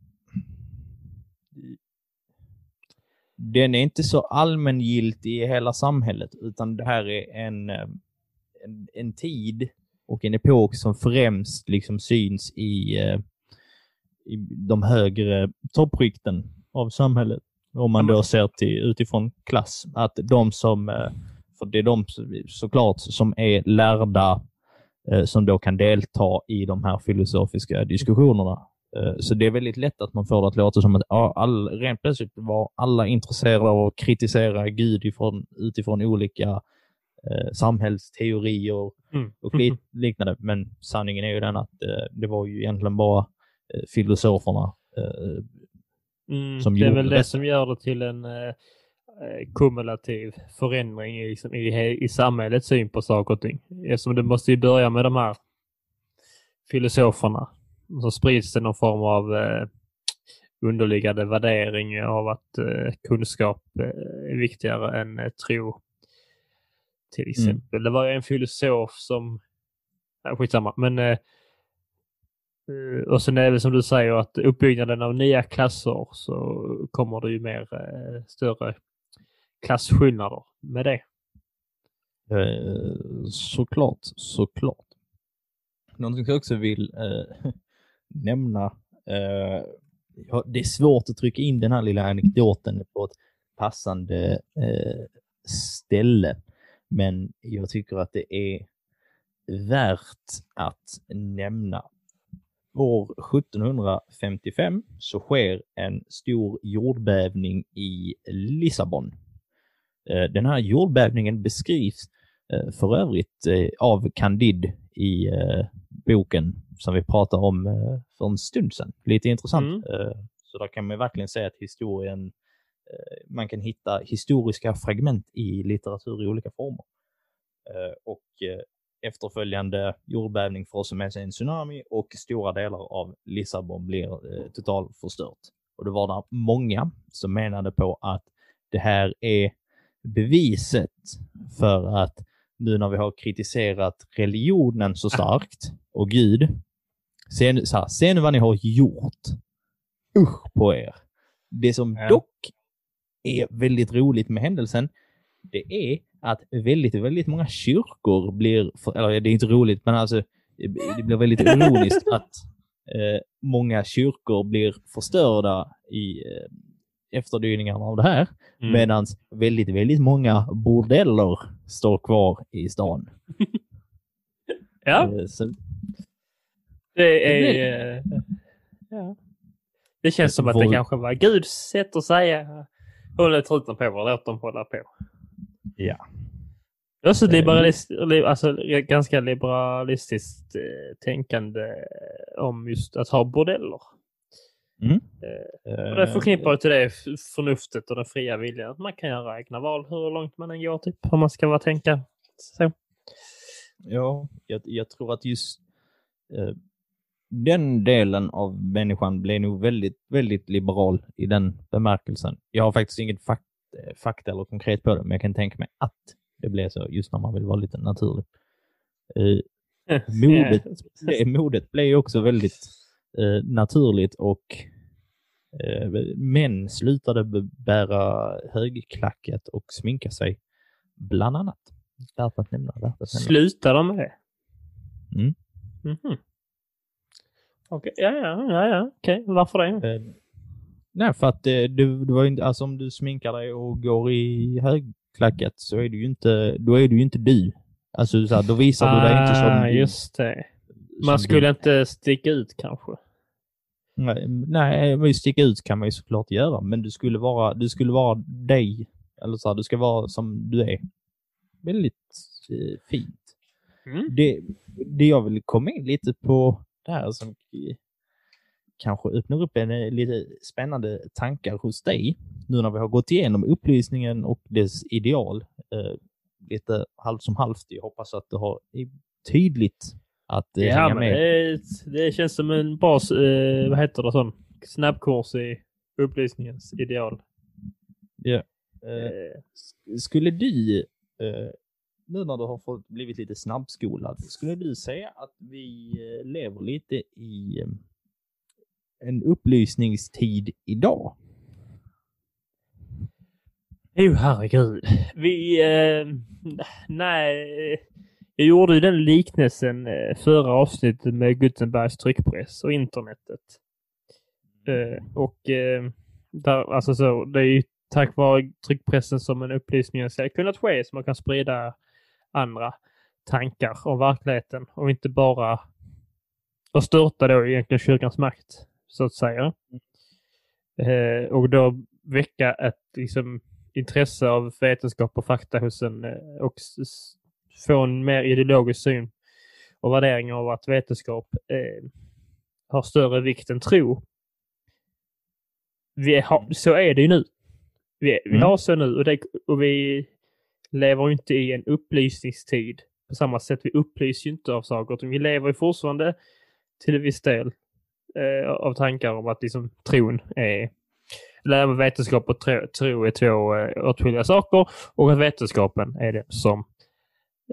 den är inte så allmängiltig i hela samhället, utan det här är en, eh, en, en tid och en epok som främst liksom syns i, eh, i de högre toppskikten av samhället. Om man då ser till utifrån klass, att de som, eh, för det är de såklart som är lärda eh, som då kan delta i de här filosofiska diskussionerna. Eh, Så det är väldigt lätt att man får det att låta som att all, rent plötsligt var alla intresserade av att kritisera Gud ifrån, utifrån olika eh, samhällsteorier Mm. och li, liknande. Men sanningen är ju den att eh, det var ju egentligen bara filosoferna eh, Mm, som det är väl det som gör det till en eh, eh, kumulativ förändring i, i, i samhällets syn på saker och ting. Eftersom det måste ju börja med de här filosoferna. Så sprids det någon form av eh, underliggande värdering av att eh, kunskap eh, är viktigare än eh, tro. Till exempel. Det var en filosof som... Ja, skitsamma. Men eh, Eh, Eh, och sen är det som du säger att uppbyggnaden av nya klasser så kommer det ju mer eh, större klasskillnader med det. Eh, såklart, såklart. Någonting jag också vill äh, nämna. äh, det är svårt att trycka in den här lilla anekdoten på ett passande äh, ställe. Men jag tycker att det är värt att nämna. År 1755 så sker en stor jordbävning i Lissabon. Eh, Den här jordbävningen beskrivs eh, för övrigt eh, av Candide i boken som vi pratade om för en stund sedan. Lite intressant. Mm. Så där kan man verkligen säga att historien, man kan hitta historiska fragment i litteratur i olika former. Och efterföljande jordbävning får också med sig en tsunami och stora delar av Lissabon blir eh, totalt förstört. Och det var där många som menade på att det här är beviset för att nu när vi har kritiserat religionen så starkt och Gud, se nu, så här, se nu vad ni har gjort. Usch på er. Det som dock är väldigt roligt med händelsen, det är att väldigt, väldigt många kyrkor blir, eller det är inte roligt, men alltså det blir väldigt ironiskt att eh, många kyrkor blir förstörda i eh, efterdyningarna av det här. Mm. Medan väldigt, väldigt många bordeller står kvar i stan. Ja, Eh, Så, det är... eh, Ja. Det känns som att det kanske var Guds sätt att säga håll truten på och låt dem hålla på. Ja. Det är också Eh, liberalist, li- alltså, ganska liberalistiskt eh, tänkande om just att ha bordeller. Mm. Och det förknippar till det förnuftet och den fria viljan. Att man kan göra egna val hur långt man än går, typ. Om man ska vara tänka så. Ja, jag, jag tror att just... Eh, den delen av människan blev nog väldigt, väldigt liberal i den bemärkelsen. Jag har faktiskt inget eh, fakta eller konkret på det, men jag kan tänka mig att det blev så just när man vill vara lite naturlig. Eh, modet, det, modet blev ju också väldigt eh, naturligt och eh, män slutade bära högklackat och sminka sig, bland annat. Värt att nämna. Värt att nämna. Slutar de med det? Mm. Mhm. Okej, ja, ja, ja, ja. okej. Varför det? Eh, nej, för att eh, du, du var inte, alltså om du sminkar dig och går i högklackat så är du ju inte, då är du ju inte du. Alltså så här, då visar du dig inte som Ah, du. just det. Man skulle du. inte sticka ut kanske. Nej, nej, sticka ut kan man ju såklart göra, men du skulle vara, du skulle vara dig. Eller så här, du ska vara som du är. Väldigt eh, fint. Mm. Det, det jag vill komma in lite på det här som eh, kanske öppnar upp en eh, lite spännande tankar hos dig. Nu när vi har gått igenom upplysningen och dess ideal. Eh, lite halvt som halvt. Jag hoppas att det har är tydligt att eh, Ja, hänga med. det, det känns som en bra, eh, vad heter det, sån snabbkurs i upplysningens ideal. Ja. Eh, Eh, Skulle du, eh, nu när du har fått blivit lite snabbskolad, skulle du säga att vi eh, lever lite i eh, en upplysningstid idag? Jo, herregud. Vi... Eh, nej. Jag gjorde ju den liknelsen eh, förra avsnittet med Gutenbergs tryckpress och internetet. Eh, och eh, där, alltså så, det är ju tack vare tryckpressen som en upplysning har kunnat ske så man kan sprida andra tankar om verkligheten och inte bara och störta då egentligen kyrkans makt så att säga. Eh, och då väcka ett liksom, intresse av vetenskap och fakta hos en eh, och få en mer ideologisk syn och värdering av att vetenskap eh, har större vikt än tro. Vi har, så är det ju nu. Vi, vi Mm. har så nu och, det, och vi lever inte i en upplysningstid på samma sätt. Vi upplyser ju inte av saker utan vi lever ju fortfarande till en viss del eh, av tankar om att liksom tron är även vetenskap och tro, tro är två eh, åtskilliga saker och att vetenskapen är det som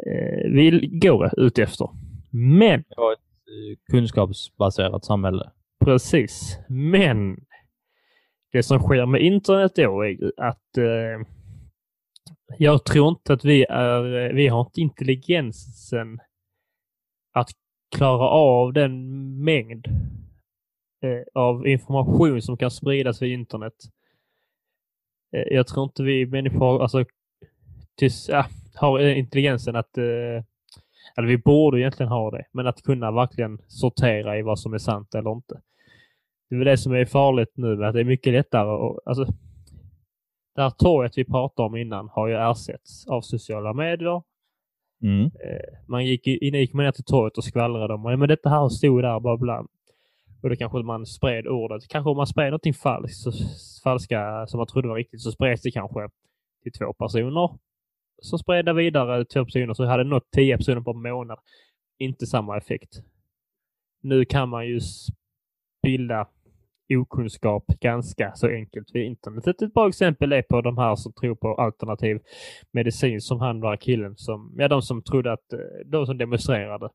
eh, vi går ut efter. Men har ett eh, kunskapsbaserat samhälle. Precis. Men det som sker med internet då är att eh, jag tror inte att vi är, vi har inte intelligensen att klara av den mängd eh, av information som kan spridas via internet. Eh, jag tror inte vi människor alltså, tills, ja, har intelligensen att eh, eller vi borde egentligen ha det, men att kunna verkligen sortera i vad som är sant eller inte. Det är väl det som är farligt nu, med att det är mycket lättare att, alltså, det här torget vi pratade om innan har ju ersatts av sociala medier. Mm. Man gick, in, gick man ner till torget och skvallrade om men detta här stod där, bla bla. Och då kanske man spred ordet. Kanske om man spred någonting falskt, så, falska som man trodde var riktigt, så spreds det kanske till två personer. Så spred det vidare två personer, så hade det nått tio personer på en månad. Inte samma effekt. Nu kan man ju bilda okunskap ganska så enkelt via internet. Ett bra exempel är på de här som tror på alternativ medicin som han var killen som, ja de som trodde att, eh, de som demonstrerade.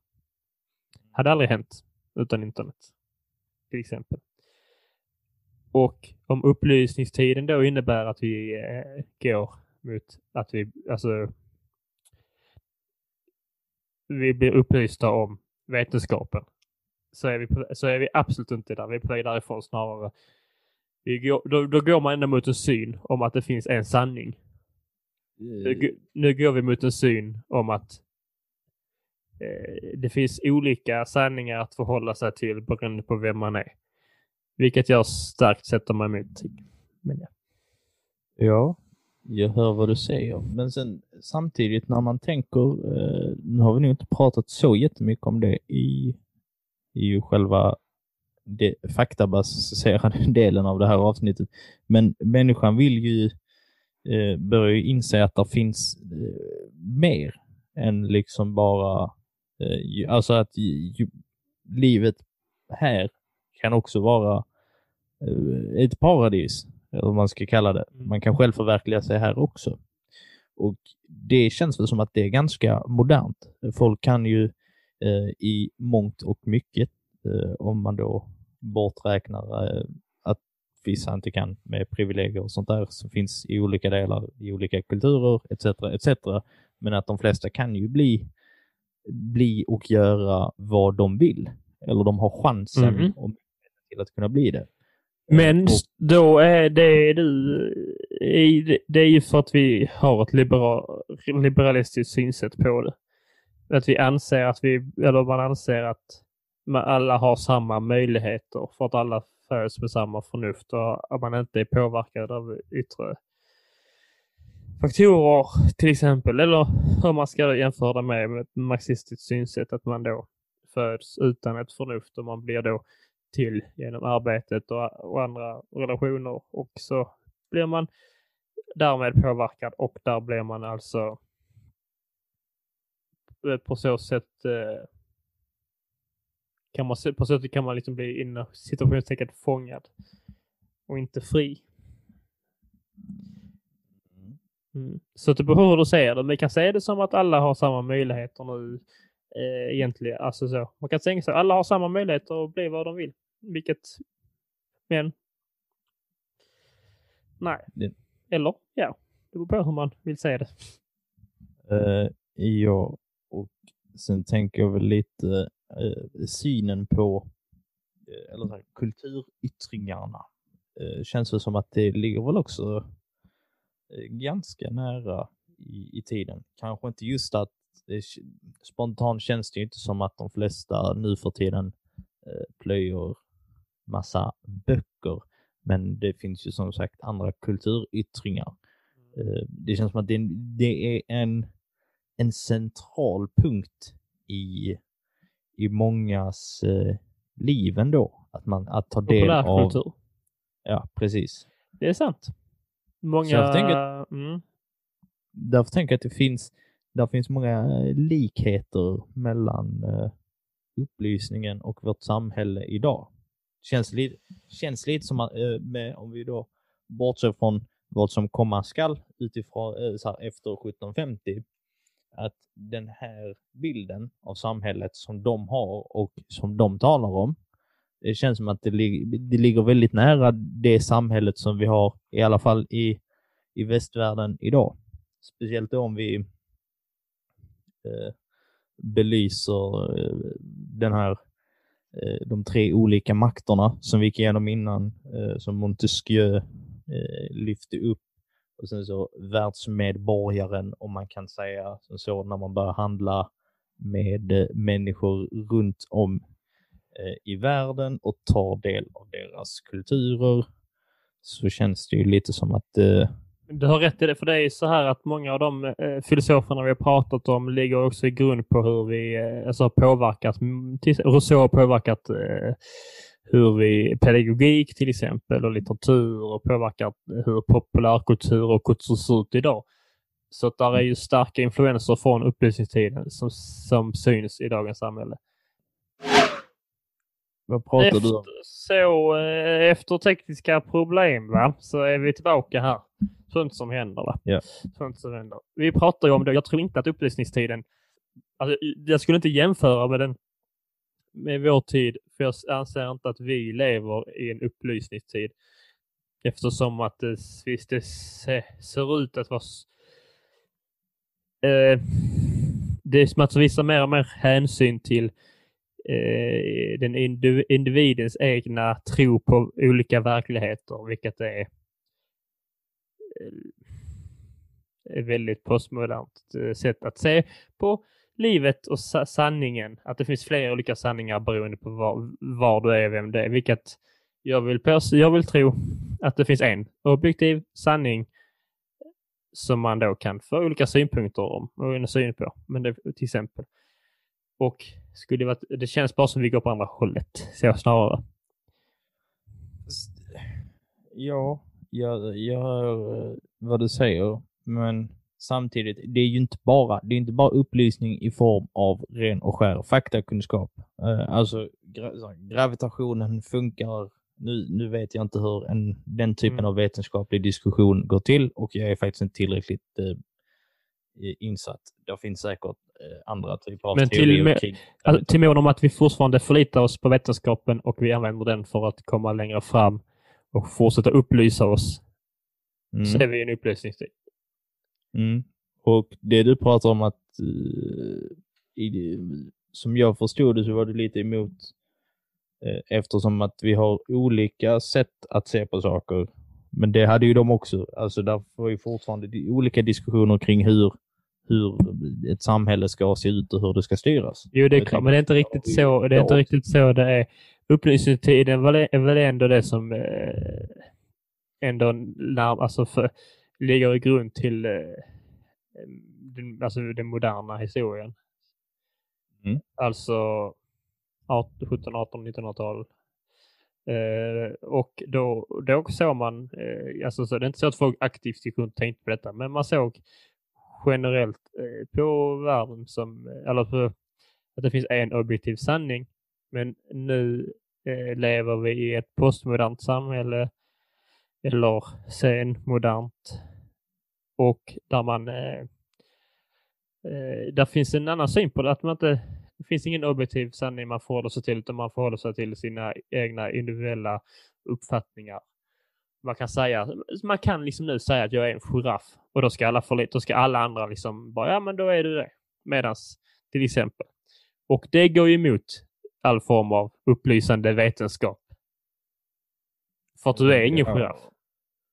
Hade aldrig hänt utan internet. Till exempel. Och om upplysningstiden då innebär att vi eh, går mot att vi, alltså vi blir upplysta om vetenskapen. Så är vi, på, så är vi absolut inte där. Vi är på väg därifrån snarare. Vi går, då, då går man ändå mot en syn om att det finns en sanning. Nu, g- nu går vi mot en syn om att eh, Eh, det finns olika sanningar att förhålla sig till beroende på vem man är. Vilket jag starkt sätter mig emot. Men ja. Ja, jag hör vad du säger. Men sen samtidigt när man tänker, eh, nu har vi nog inte pratat så jättemycket om det i, i själva det faktabaserade delen av det här avsnittet. Men människan vill ju eh, börja inse att det finns eh, mer än liksom bara, alltså att livet här kan också vara eh, ett paradis, eller vad man ska kalla det. Mm. Man kan själv förverkliga sig här också. Och det känns väl som att det är ganska modernt. Folk kan ju eh, i mångt och mycket, eh, om man då borträknar eh, att vissa inte kan med privilegier och sånt där som finns i olika delar, i olika kulturer etc. etc. Men att de flesta kan ju bli, bli och göra vad de vill. Eller de har chansen och möjligheten till att kunna bli det. Men då är det du... i- Det är ju för att vi har ett liberal, liberalistiskt synsätt på det. Att vi anser att vi, eller man anser att alla har samma möjligheter för att alla föds med samma förnuft och att man inte är påverkad av yttre faktorer till exempel. Eller hur man ska jämföra det med, ett marxistiskt synsätt att man då föds utan ett förnuft och man blir då till genom arbetet och, och andra relationer och så blir man därmed påverkad och där blir man alltså eh, på så sätt eh, kan man, på så sätt kan man liksom bli inom situationstecken fångad och inte fri. Mm. Så det beror hur du ser det. Vi kan se det som att alla har samma möjligheter nu eh, egentligen. Alltså så. Man kan tänka sig alla har samma möjligheter att bli vad de vill. Vilket, men nej. Det- Eller ja, det beror på hur man vill se det. Eh, ja, och sen tänker jag väl lite eh, synen på eh, eller så här, kulturyttringarna. Eh, känns det som att det ligger väl också ganska nära i, i tiden. Kanske inte just att det, spontant känns det ju inte som att de flesta nu för tiden eh, plöjer massa böcker. Men det finns ju som sagt andra kulturyttringar. Eh, Det känns som att det, det är en, en central punkt i, i mångas eh, liv ändå. Att, man, att ta del av... Populärkultur. Ja, precis. Det är sant. Många... Så jag tänker- mm. Därför tänker jag att det finns, där finns många eh, likheter mellan eh, upplysningen och vårt samhälle idag. Känns lite, känns lite som att, eh, med, om vi då bortser från vad som komma skall utifrån så här, efter 1750, att den här bilden av samhället som de har och som de talar om, det känns som att det, lig- det ligger väldigt nära det samhället som vi har, i alla fall i, i västvärlden idag. Speciellt då om vi eh, belyser eh, den här, eh, de tre olika makterna som vi gick igenom innan, eh, som Montesquieu eh, lyfte upp. Och sen så världsmedborgaren, om man kan säga som så, när man börjar handla med eh, människor runt om Eh, i världen och tar del av deras kulturer, så känns det ju lite som att eh, Du har rätt i det, för det är ju så här att många av de eh, filosoferna vi har pratat om ligger också i grund på hur vi eh, alltså har påverkat, mm, till, Rousseau har påverkat eh, hur vi, pedagogik till exempel och litteratur och påverkat hur populärkultur och kultur ser ut idag. Så att där är ju starka influenser från upplysningstiden som, som syns i dagens samhälle vad pratar du om? Efter, så, eh, efter tekniska problem va, så är vi tillbaka här. Sånt som händer va. Ja. Sånt som händer. Vi pratar ju om det. Jag tror inte att upplysningstiden, alltså, jag skulle inte jämföra med den med vår tid, för jag anser inte att vi lever i en upplysningstid. Eftersom att det, visst, det se, ser ut att vara eh, det är som att visa mer och mer hänsyn till eh, den individens egna tro på olika verkligheter, vilket är, eh, ett väldigt postmodernt eh, sätt att se på livet och sa- sanningen. Att det finns flera olika sanningar beroende på var, var du är, och vem du är. Vilket jag vill, jag vill tro att det finns en objektiv sanning som man då kan få olika synpunkter om och en syn på. Men det, till exempel. Och skulle det, vara, det känns bara som vi går på andra hållet, så snarare. Ja, jag, jag hör eh, vad du säger, men samtidigt, det är ju inte bara, det är inte bara upplysning i form av ren och skär faktakunskap. Eh, alltså gravitationen funkar, nu, nu vet jag inte hur en, den typen Mm. av vetenskaplig diskussion går till och jag är faktiskt inte tillräckligt eh, insatt. Det finns säkert andra typer av Men till med- Alltså, till mån om att vi fortfarande förlitar oss på vetenskapen och vi använder den för att komma längre fram och fortsätta upplysa oss, Mm. så är vi en upplysningstid. Mm. Och det du pratar om att, eh, i, som jag förstod det så var du lite emot eh, eftersom att vi har olika sätt att se på saker. Men det hade ju de också. Alltså där var ju fortfarande olika diskussioner kring hur, hur ett samhälle ska se ut och hur det ska styras. Jo, det är klart, men det är inte riktigt så det är inte riktigt så det är. Upplysningstiden är väl ändå det som eh, ändå när, alltså för, ligger i grund till eh, den, alltså den moderna historien. Mm. Alltså 18, 17, 18, 1900-tal. Eh, och då, då såg man, eh, alltså så, det är inte så att folk aktivt gick runt och tänkte på detta, men man såg generellt eh, på världen som, eh, eller på, att det finns en objektiv sanning. Men nu eh, lever vi i ett postmodernt samhälle eller senmodernt och där man eh, eh, där finns en annan syn på det, att man inte det finns ingen objektiv sanning man förhåller sig till utan man förhåller sig till sina egna individuella uppfattningar. Man kan säga, man kan liksom nu säga att jag är en giraff och då ska alla förlita, då ska alla andra liksom bara, ja men då är du det. Medans till exempel. Och det går ju emot all form av upplysande vetenskap. För att du är ingen Ja. giraff.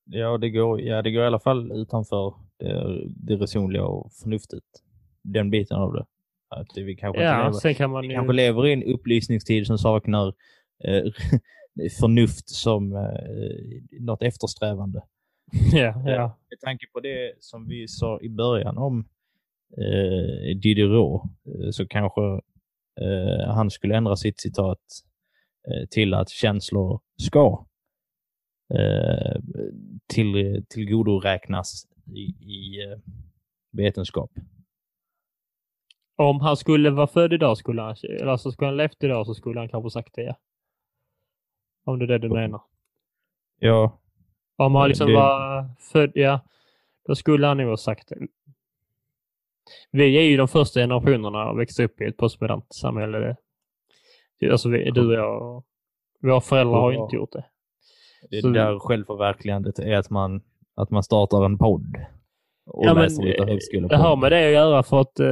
Ja, det går, ja, det går i alla fall utanför det, det resonliga och förnuftet. Den biten av det. Att vi kanske Ja, lever, kan man vi ju... kanske lever i en upplysningstid som saknar eh, förnuft som eh, något eftersträvande. Ja, ja. Med tanke på det som vi sa i början om eh, Diderot eh, så kanske eh, han skulle ändra sitt citat eh, till att känslor ska eh, till, tillgodoräknas i, i eh, vetenskap. Om han skulle vara född idag skulle han, eller alltså skulle han levt idag så skulle han kanske sagt det. Ja. Om det är det du menar. Ja, Om han liksom det- var född, ja, då skulle han nog ha sagt det. Vi är ju de första generationerna att växa upp i ett postmodernt samhälle. Alltså vi, du och jag, våra föräldrar har ju Ja. inte gjort det. det Så- där självförverkligandet är att man, att man startar en podd och Ja, men, läser lite eh, högskolepodd. Det har med det att göra för att eh,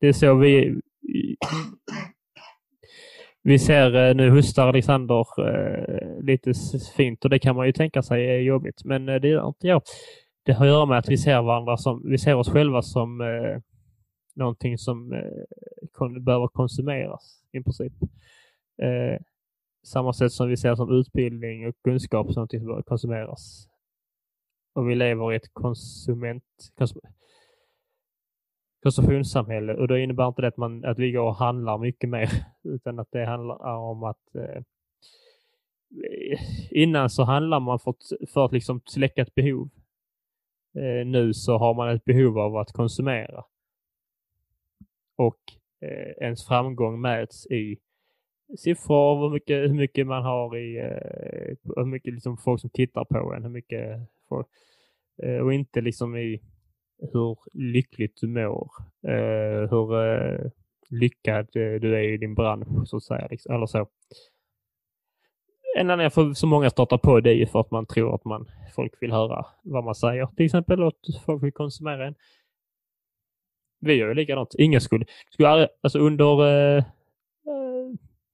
det är så vi... Vi ser eh, nu hostar Alexander eh, lite fint och det kan man ju tänka sig är jobbigt. Men eh, det gör inte jag. Det har att göra med att vi ser varandra som, vi ser oss själva som eh, någonting som eh, kon, behöver konsumeras i princip. Eh, samma sätt som vi ser som utbildning och kunskap som någonting som behöver konsumeras. Och vi lever i ett konsument, konsum, konsumtionssamhälle och då innebär inte det att, man, att vi går och handlar mycket mer utan att det handlar om att eh, innan så handlar man för att, för att liksom släcka ett behov. Eh, nu så har man ett behov av att konsumera. Och eh, ens framgång mäts i siffror, hur mycket, hur mycket man har i, eh, hur mycket liksom folk som tittar på en, hur mycket folk, eh, och inte liksom i hur lyckligt du mår, eh, hur eh, lyckad eh, du är i din bransch så att säga. Liksom, eller så. En anledning för så många startar på det är ju för att man tror att man, folk vill höra vad man säger till exempel och att folk vill konsumera en. Vi gör ju likadant. Ingen skulle, skulle aldrig, alltså under eh, eh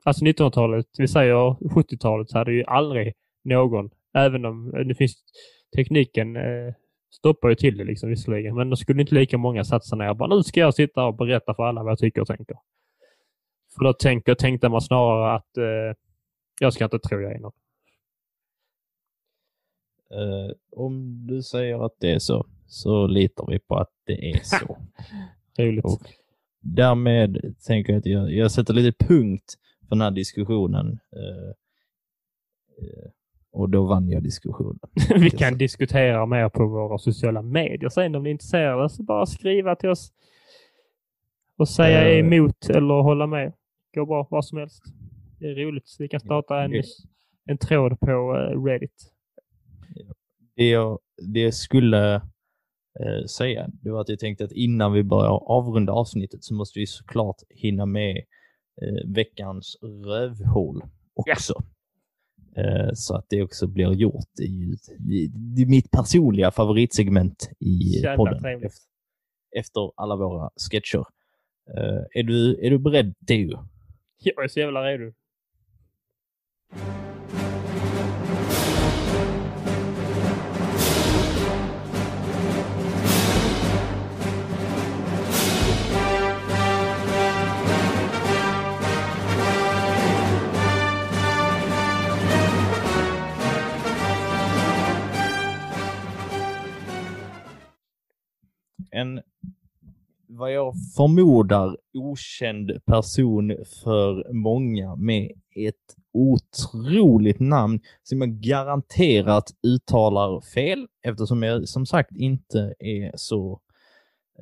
alltså 1900-talet, vi säger 70-talet, så hade ju aldrig någon, även om eh, det finns tekniken eh, stoppar ju till det liksom visserligen, men då skulle inte lika många satsa ner bara nu ska jag sitta och berätta för alla vad jag tycker och tänker. För då tänker, tänkte man snarare att eh, jag ska inte tro jag är någon. Eh, om du säger att det är så, så litar vi på att det är så. Roligt. Och därmed tänker jag att jag, jag sätter lite punkt för den här diskussionen. Eh, eh, och då vann jag diskussionen. Vi kan diskutera mer på våra sociala medier sen om ni är intresserade. Så bara skriva till oss och säga Eh. emot eller hålla med. Går bra, vad som helst. Det är roligt. Vi kan starta en, en tråd på eh, Reddit. Det jag, det jag skulle eh, säga, det var att jag tänkte att innan vi börjar avrunda avsnittet så måste vi såklart hinna med eh, veckans rövhål också. Eh, så att det också blir gjort. Det är mitt personliga favoritsegment i Jävla podden. trevligt. Efter, alla våra sketcher. Eh, är, du, är du beredd, Teo? Jag är så jävla redo. Vad jag förmodar, okänd person för många med ett otroligt namn som jag garanterat uttalar fel eftersom jag som sagt inte är så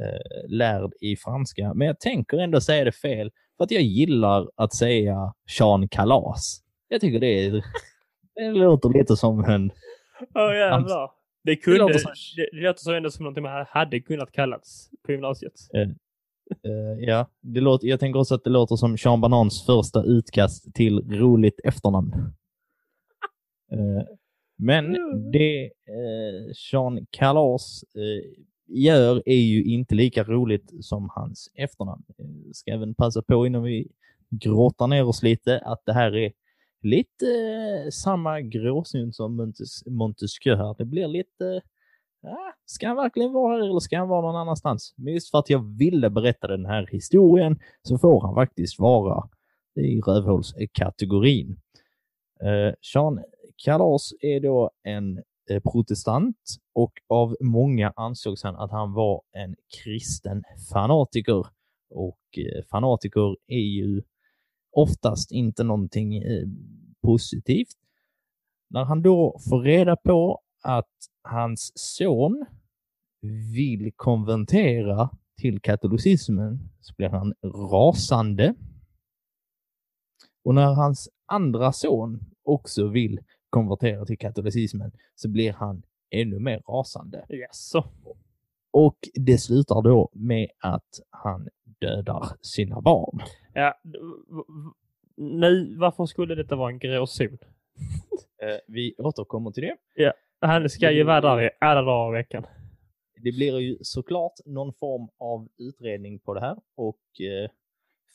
eh, lärd i franska. Men jag tänker ändå säga det fel för att jag gillar att säga Jean Kalas. Jag tycker det, är, det låter lite som en Oh, jävlar. Det, kunde, låter det, som- det, låter så ändå som någonting man hade kunnat kallats på gymnasiet. Eh, ja, det låter, jag tänker också att det låter som Sean Banans första utkast till roligt efternamn. Eh, men det eh, Sean Kalas gör är ju inte lika roligt som hans efternamn. Ska även passa på innan vi gråtar ner oss lite att det här är lite eh, samma gråzon som Montes, Montesquieu här. Det blir lite eh, ska han verkligen vara här eller ska han vara någon annanstans? Men just för att jag ville berätta den här historien så får han faktiskt vara i rövhålskategorin. Eh, Sean Kalas är då en eh, protestant och av många ansågs han att han var en kristen fanatiker. Och eh, fanatiker är ju oftast inte någonting eh, positivt. När han då får reda på att hans son vill konvertera till katolicismen så blir han rasande. Och när hans andra son också vill konvertera till katolicismen så blir han ännu mer rasande. Jaså? Och det slutar då med att han dödar sina barn. Ja, nu, varför skulle detta vara en gråzon? Eh, vi återkommer till det. Han ska ju vara där i alla dagar i veckan. Det blir ju såklart någon form av utredning på det här och eh,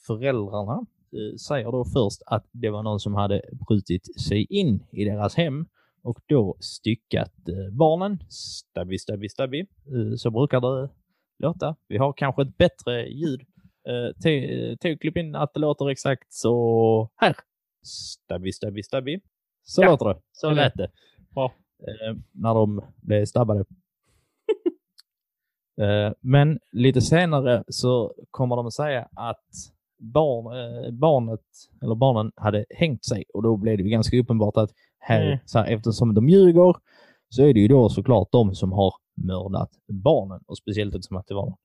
föräldrarna eh, säger då först att det var någon som hade brutit sig in i deras hem och då styckat barnen. Stabby, stabby. Eh, så brukar det låta. Vi har kanske ett bättre ljud. Eh, te- eh, att det låter exakt så här. Stabby, stabby, stabby. Så Ja. låter det. Så lät det. Bra. Eh, när de blev stabbade. Men lite senare så kommer de att säga att barn, barnet, eller barnen hade hängt sig och då blev det ju ganska uppenbart att här, Mm. så här, eftersom de ljuger så är det ju då såklart de som har mördat barnen och speciellt eftersom att det var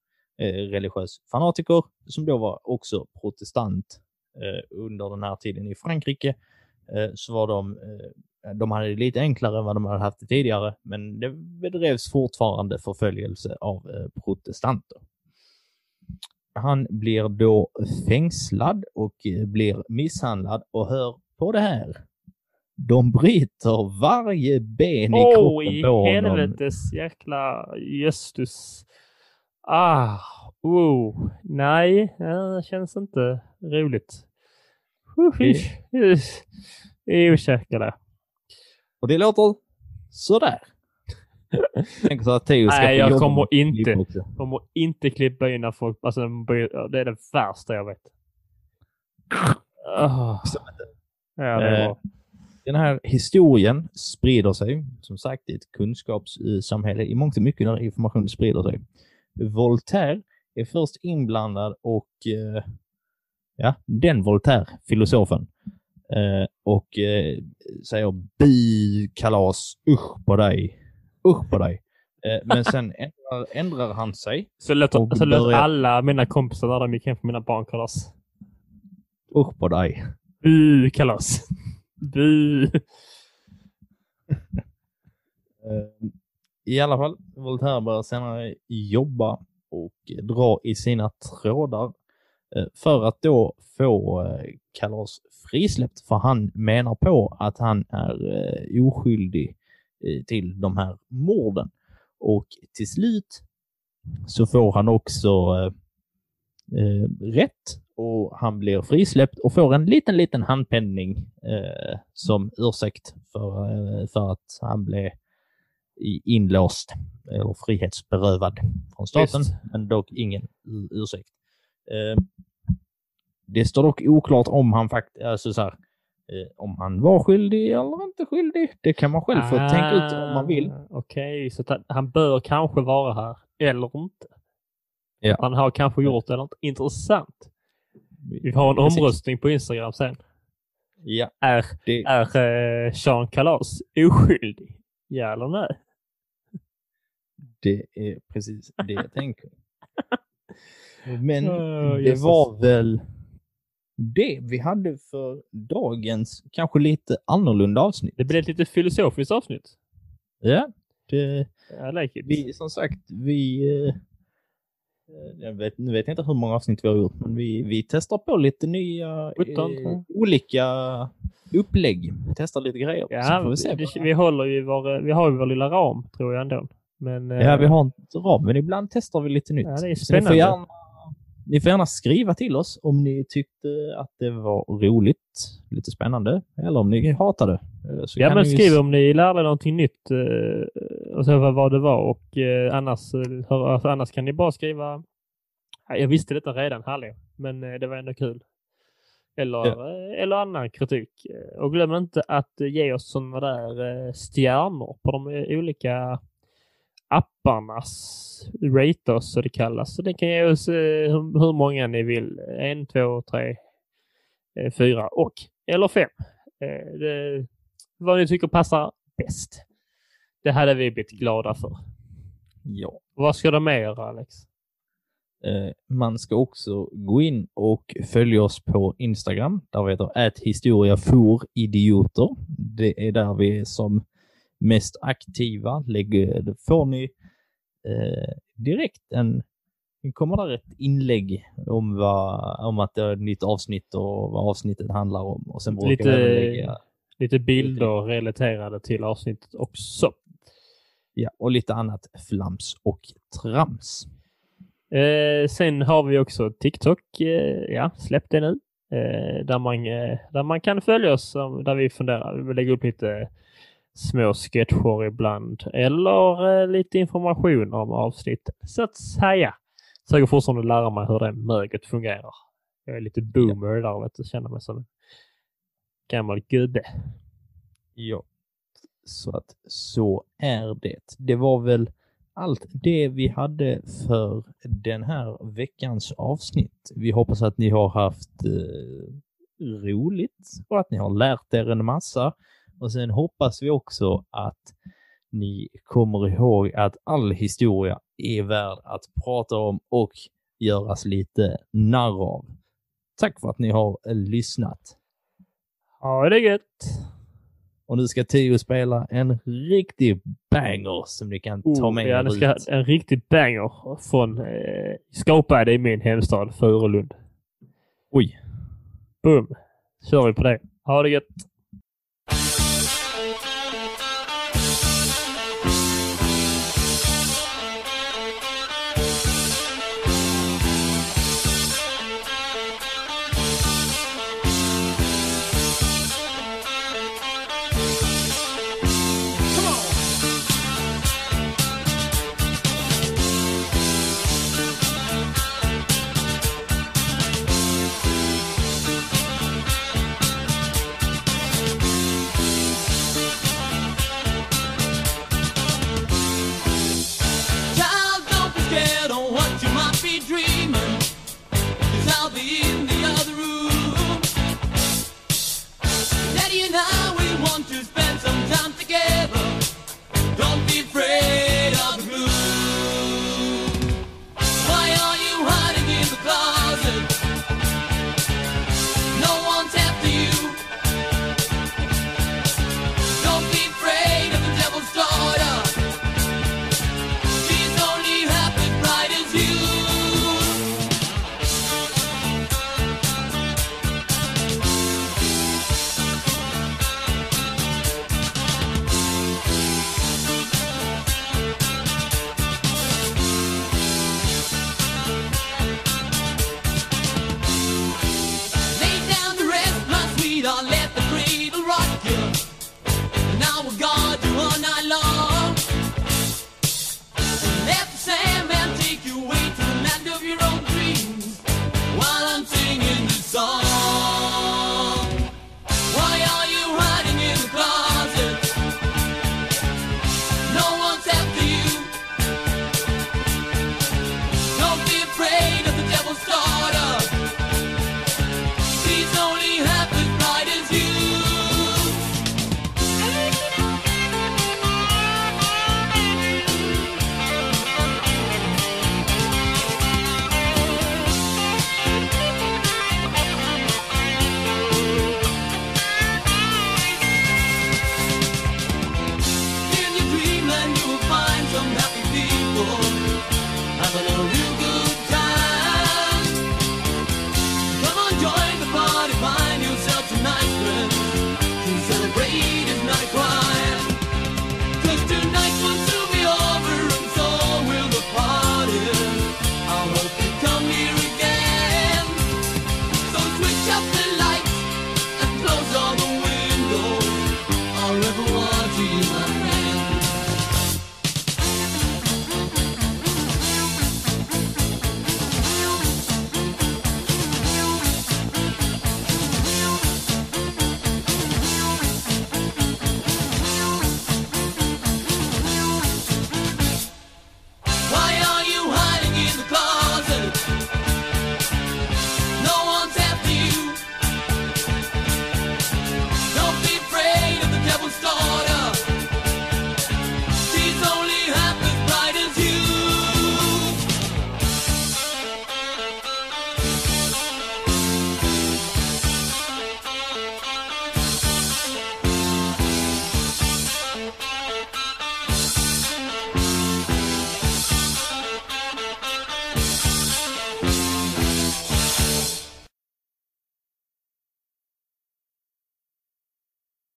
religiös fanatiker som då var också protestant eh, under den här tiden i Frankrike eh, så var de eh, de hade det lite enklare än vad de hade haft det tidigare, men det bedrevs fortfarande förföljelse av eh, protestanter. Han blir då fängslad och eh, blir misshandlad och hör på det här. De bryter varje ben i Åh, kroppen i på honom. helvetes jäkla jöstus. Ah, oh, nej, det känns inte roligt. Osäker där. Och det låter sådär. Tänk så att Theo ska Nej, jag kommer inte. Kommer inte klippa in när folk... Alltså, det är det värsta jag vet. Ah. Ja, det är Eh, bra. Den här historien sprider sig, som sagt, i ett kunskapssamhälle i mångt och mycket när information sprider sig. Voltaire är först inblandad och eh, ja, den Voltaire, filosofen, Eh, och eh, säger bu kalas, usch på dig, usch på dig. Men sen ändrar, ändrar han sig, Så lät, så lät börjar- alla mina kompisar när de gick hem på mina barnkalas. usch på dig. Bu kalas. Bu. I alla fall, Voltaire börjar senare jobba och dra i sina trådar eh, för att då få eh, Kalas frisläppt. För han menar på att han är eh, oskyldig till de här morden. Och till slut så får han också eh, rätt och han blir frisläppt och får en liten, liten handpenning eh, som ursäkt för, eh, för att han blev inlåst eller frihetsberövad från staten, Visst. men dock ingen ursäkt. Eh, det står dock oklart om han faktiskt, alltså så här, eh, om han var skyldig eller inte skyldig. Det kan man själv få tänka ut om man vill. Ah, Okej, så att han- bör kanske vara här. Eller inte. Ja. Han har kanske gjort det. Något intressant. Vi har en Precis. omröstning på Instagram sen. Ja, Är, det, är eh, Sean Kalas oskyldig? Ja eller nej? det är precis det jag tänker. Men Åh, det Jesus. var väl det vi hade för dagens kanske lite annorlunda avsnitt. Det blev ett lite filosofiskt avsnitt. Ja, det, like vi som sagt, vi... eh, Jag vet, nu vet jag inte hur många avsnitt vi har gjort, men vi, vi testar på lite nya, 17, tror eh, olika upplägg. Testar lite grejer. Ja, vi se. det, vi håller ju vår, vi har ju vår lilla ram tror jag ändå. Men, eh, Ja, vi har en ram, men ibland testar vi lite nytt. Ja, det är Så ni får, spännande. gärna, ni får gärna skriva till oss om ni tyckte att det var roligt, lite spännande, eller om ni hatade. Eh, Så Ja, men skriv om ni lärde någonting nytt eh, och så vad, det var och eh, annars, eh, alltså, annars kan ni bara skriva. Ja, Jag visste detta redan, hallå, men eh, det var ändå kul. Eller, eh, eller annan kritik. Eh, Och glöm inte att eh, ge oss sådana där stjärnor på de olika apparnas rate oss så det kallas. Så det kan ge oss hur, många ni vill. En, två, tre, fyra och eller fem. Det, vad ni tycker passar bäst. Det hade vi blivit glada för. Ja. Vad ska de mer Alex? Eh, Man ska också gå in och följa oss på Instagram där vi heter historiaforidioter. Det är där vi är som mest aktiva. Lägger, då får ni eh, direkt en det kommer där ett inlägg om, vad, om att det är ett nytt avsnitt och vad avsnittet handlar om. Och sen Lite- lägga Lite bilder relaterade till avsnittet också. ja, och lite annat flams och trams. Eh, sen har vi också TikTok. Eh, ja, släpp det nu. Eh, där, man, eh, där man kan följa oss, där vi funderar. Vi lägger upp lite små sketcher ibland eller eh, lite information om avsnittet. Så att säga. Försöker fortfarande lära mig hur det möget fungerar. Jag är lite boomer där, vet du. Känner mig som en gammal gubbe. Ja, så att så är det. Det var väl allt det vi hade för den här veckans avsnitt. Vi hoppas att ni har haft eh, roligt och att ni har lärt er en massa. Och sen hoppas vi också att ni kommer ihåg att all historia är värd att prata om och göras lite narr av. Tack för att ni har eh, lyssnat. Ha det gött! Och nu ska Tio spela en riktig banger som ni kan ta med Oh, ja, er det ska, ut. en riktig banger från eh, Skapade i min hemstad Furulund. Oj. Boom! Kör vi på det. Ha det gött!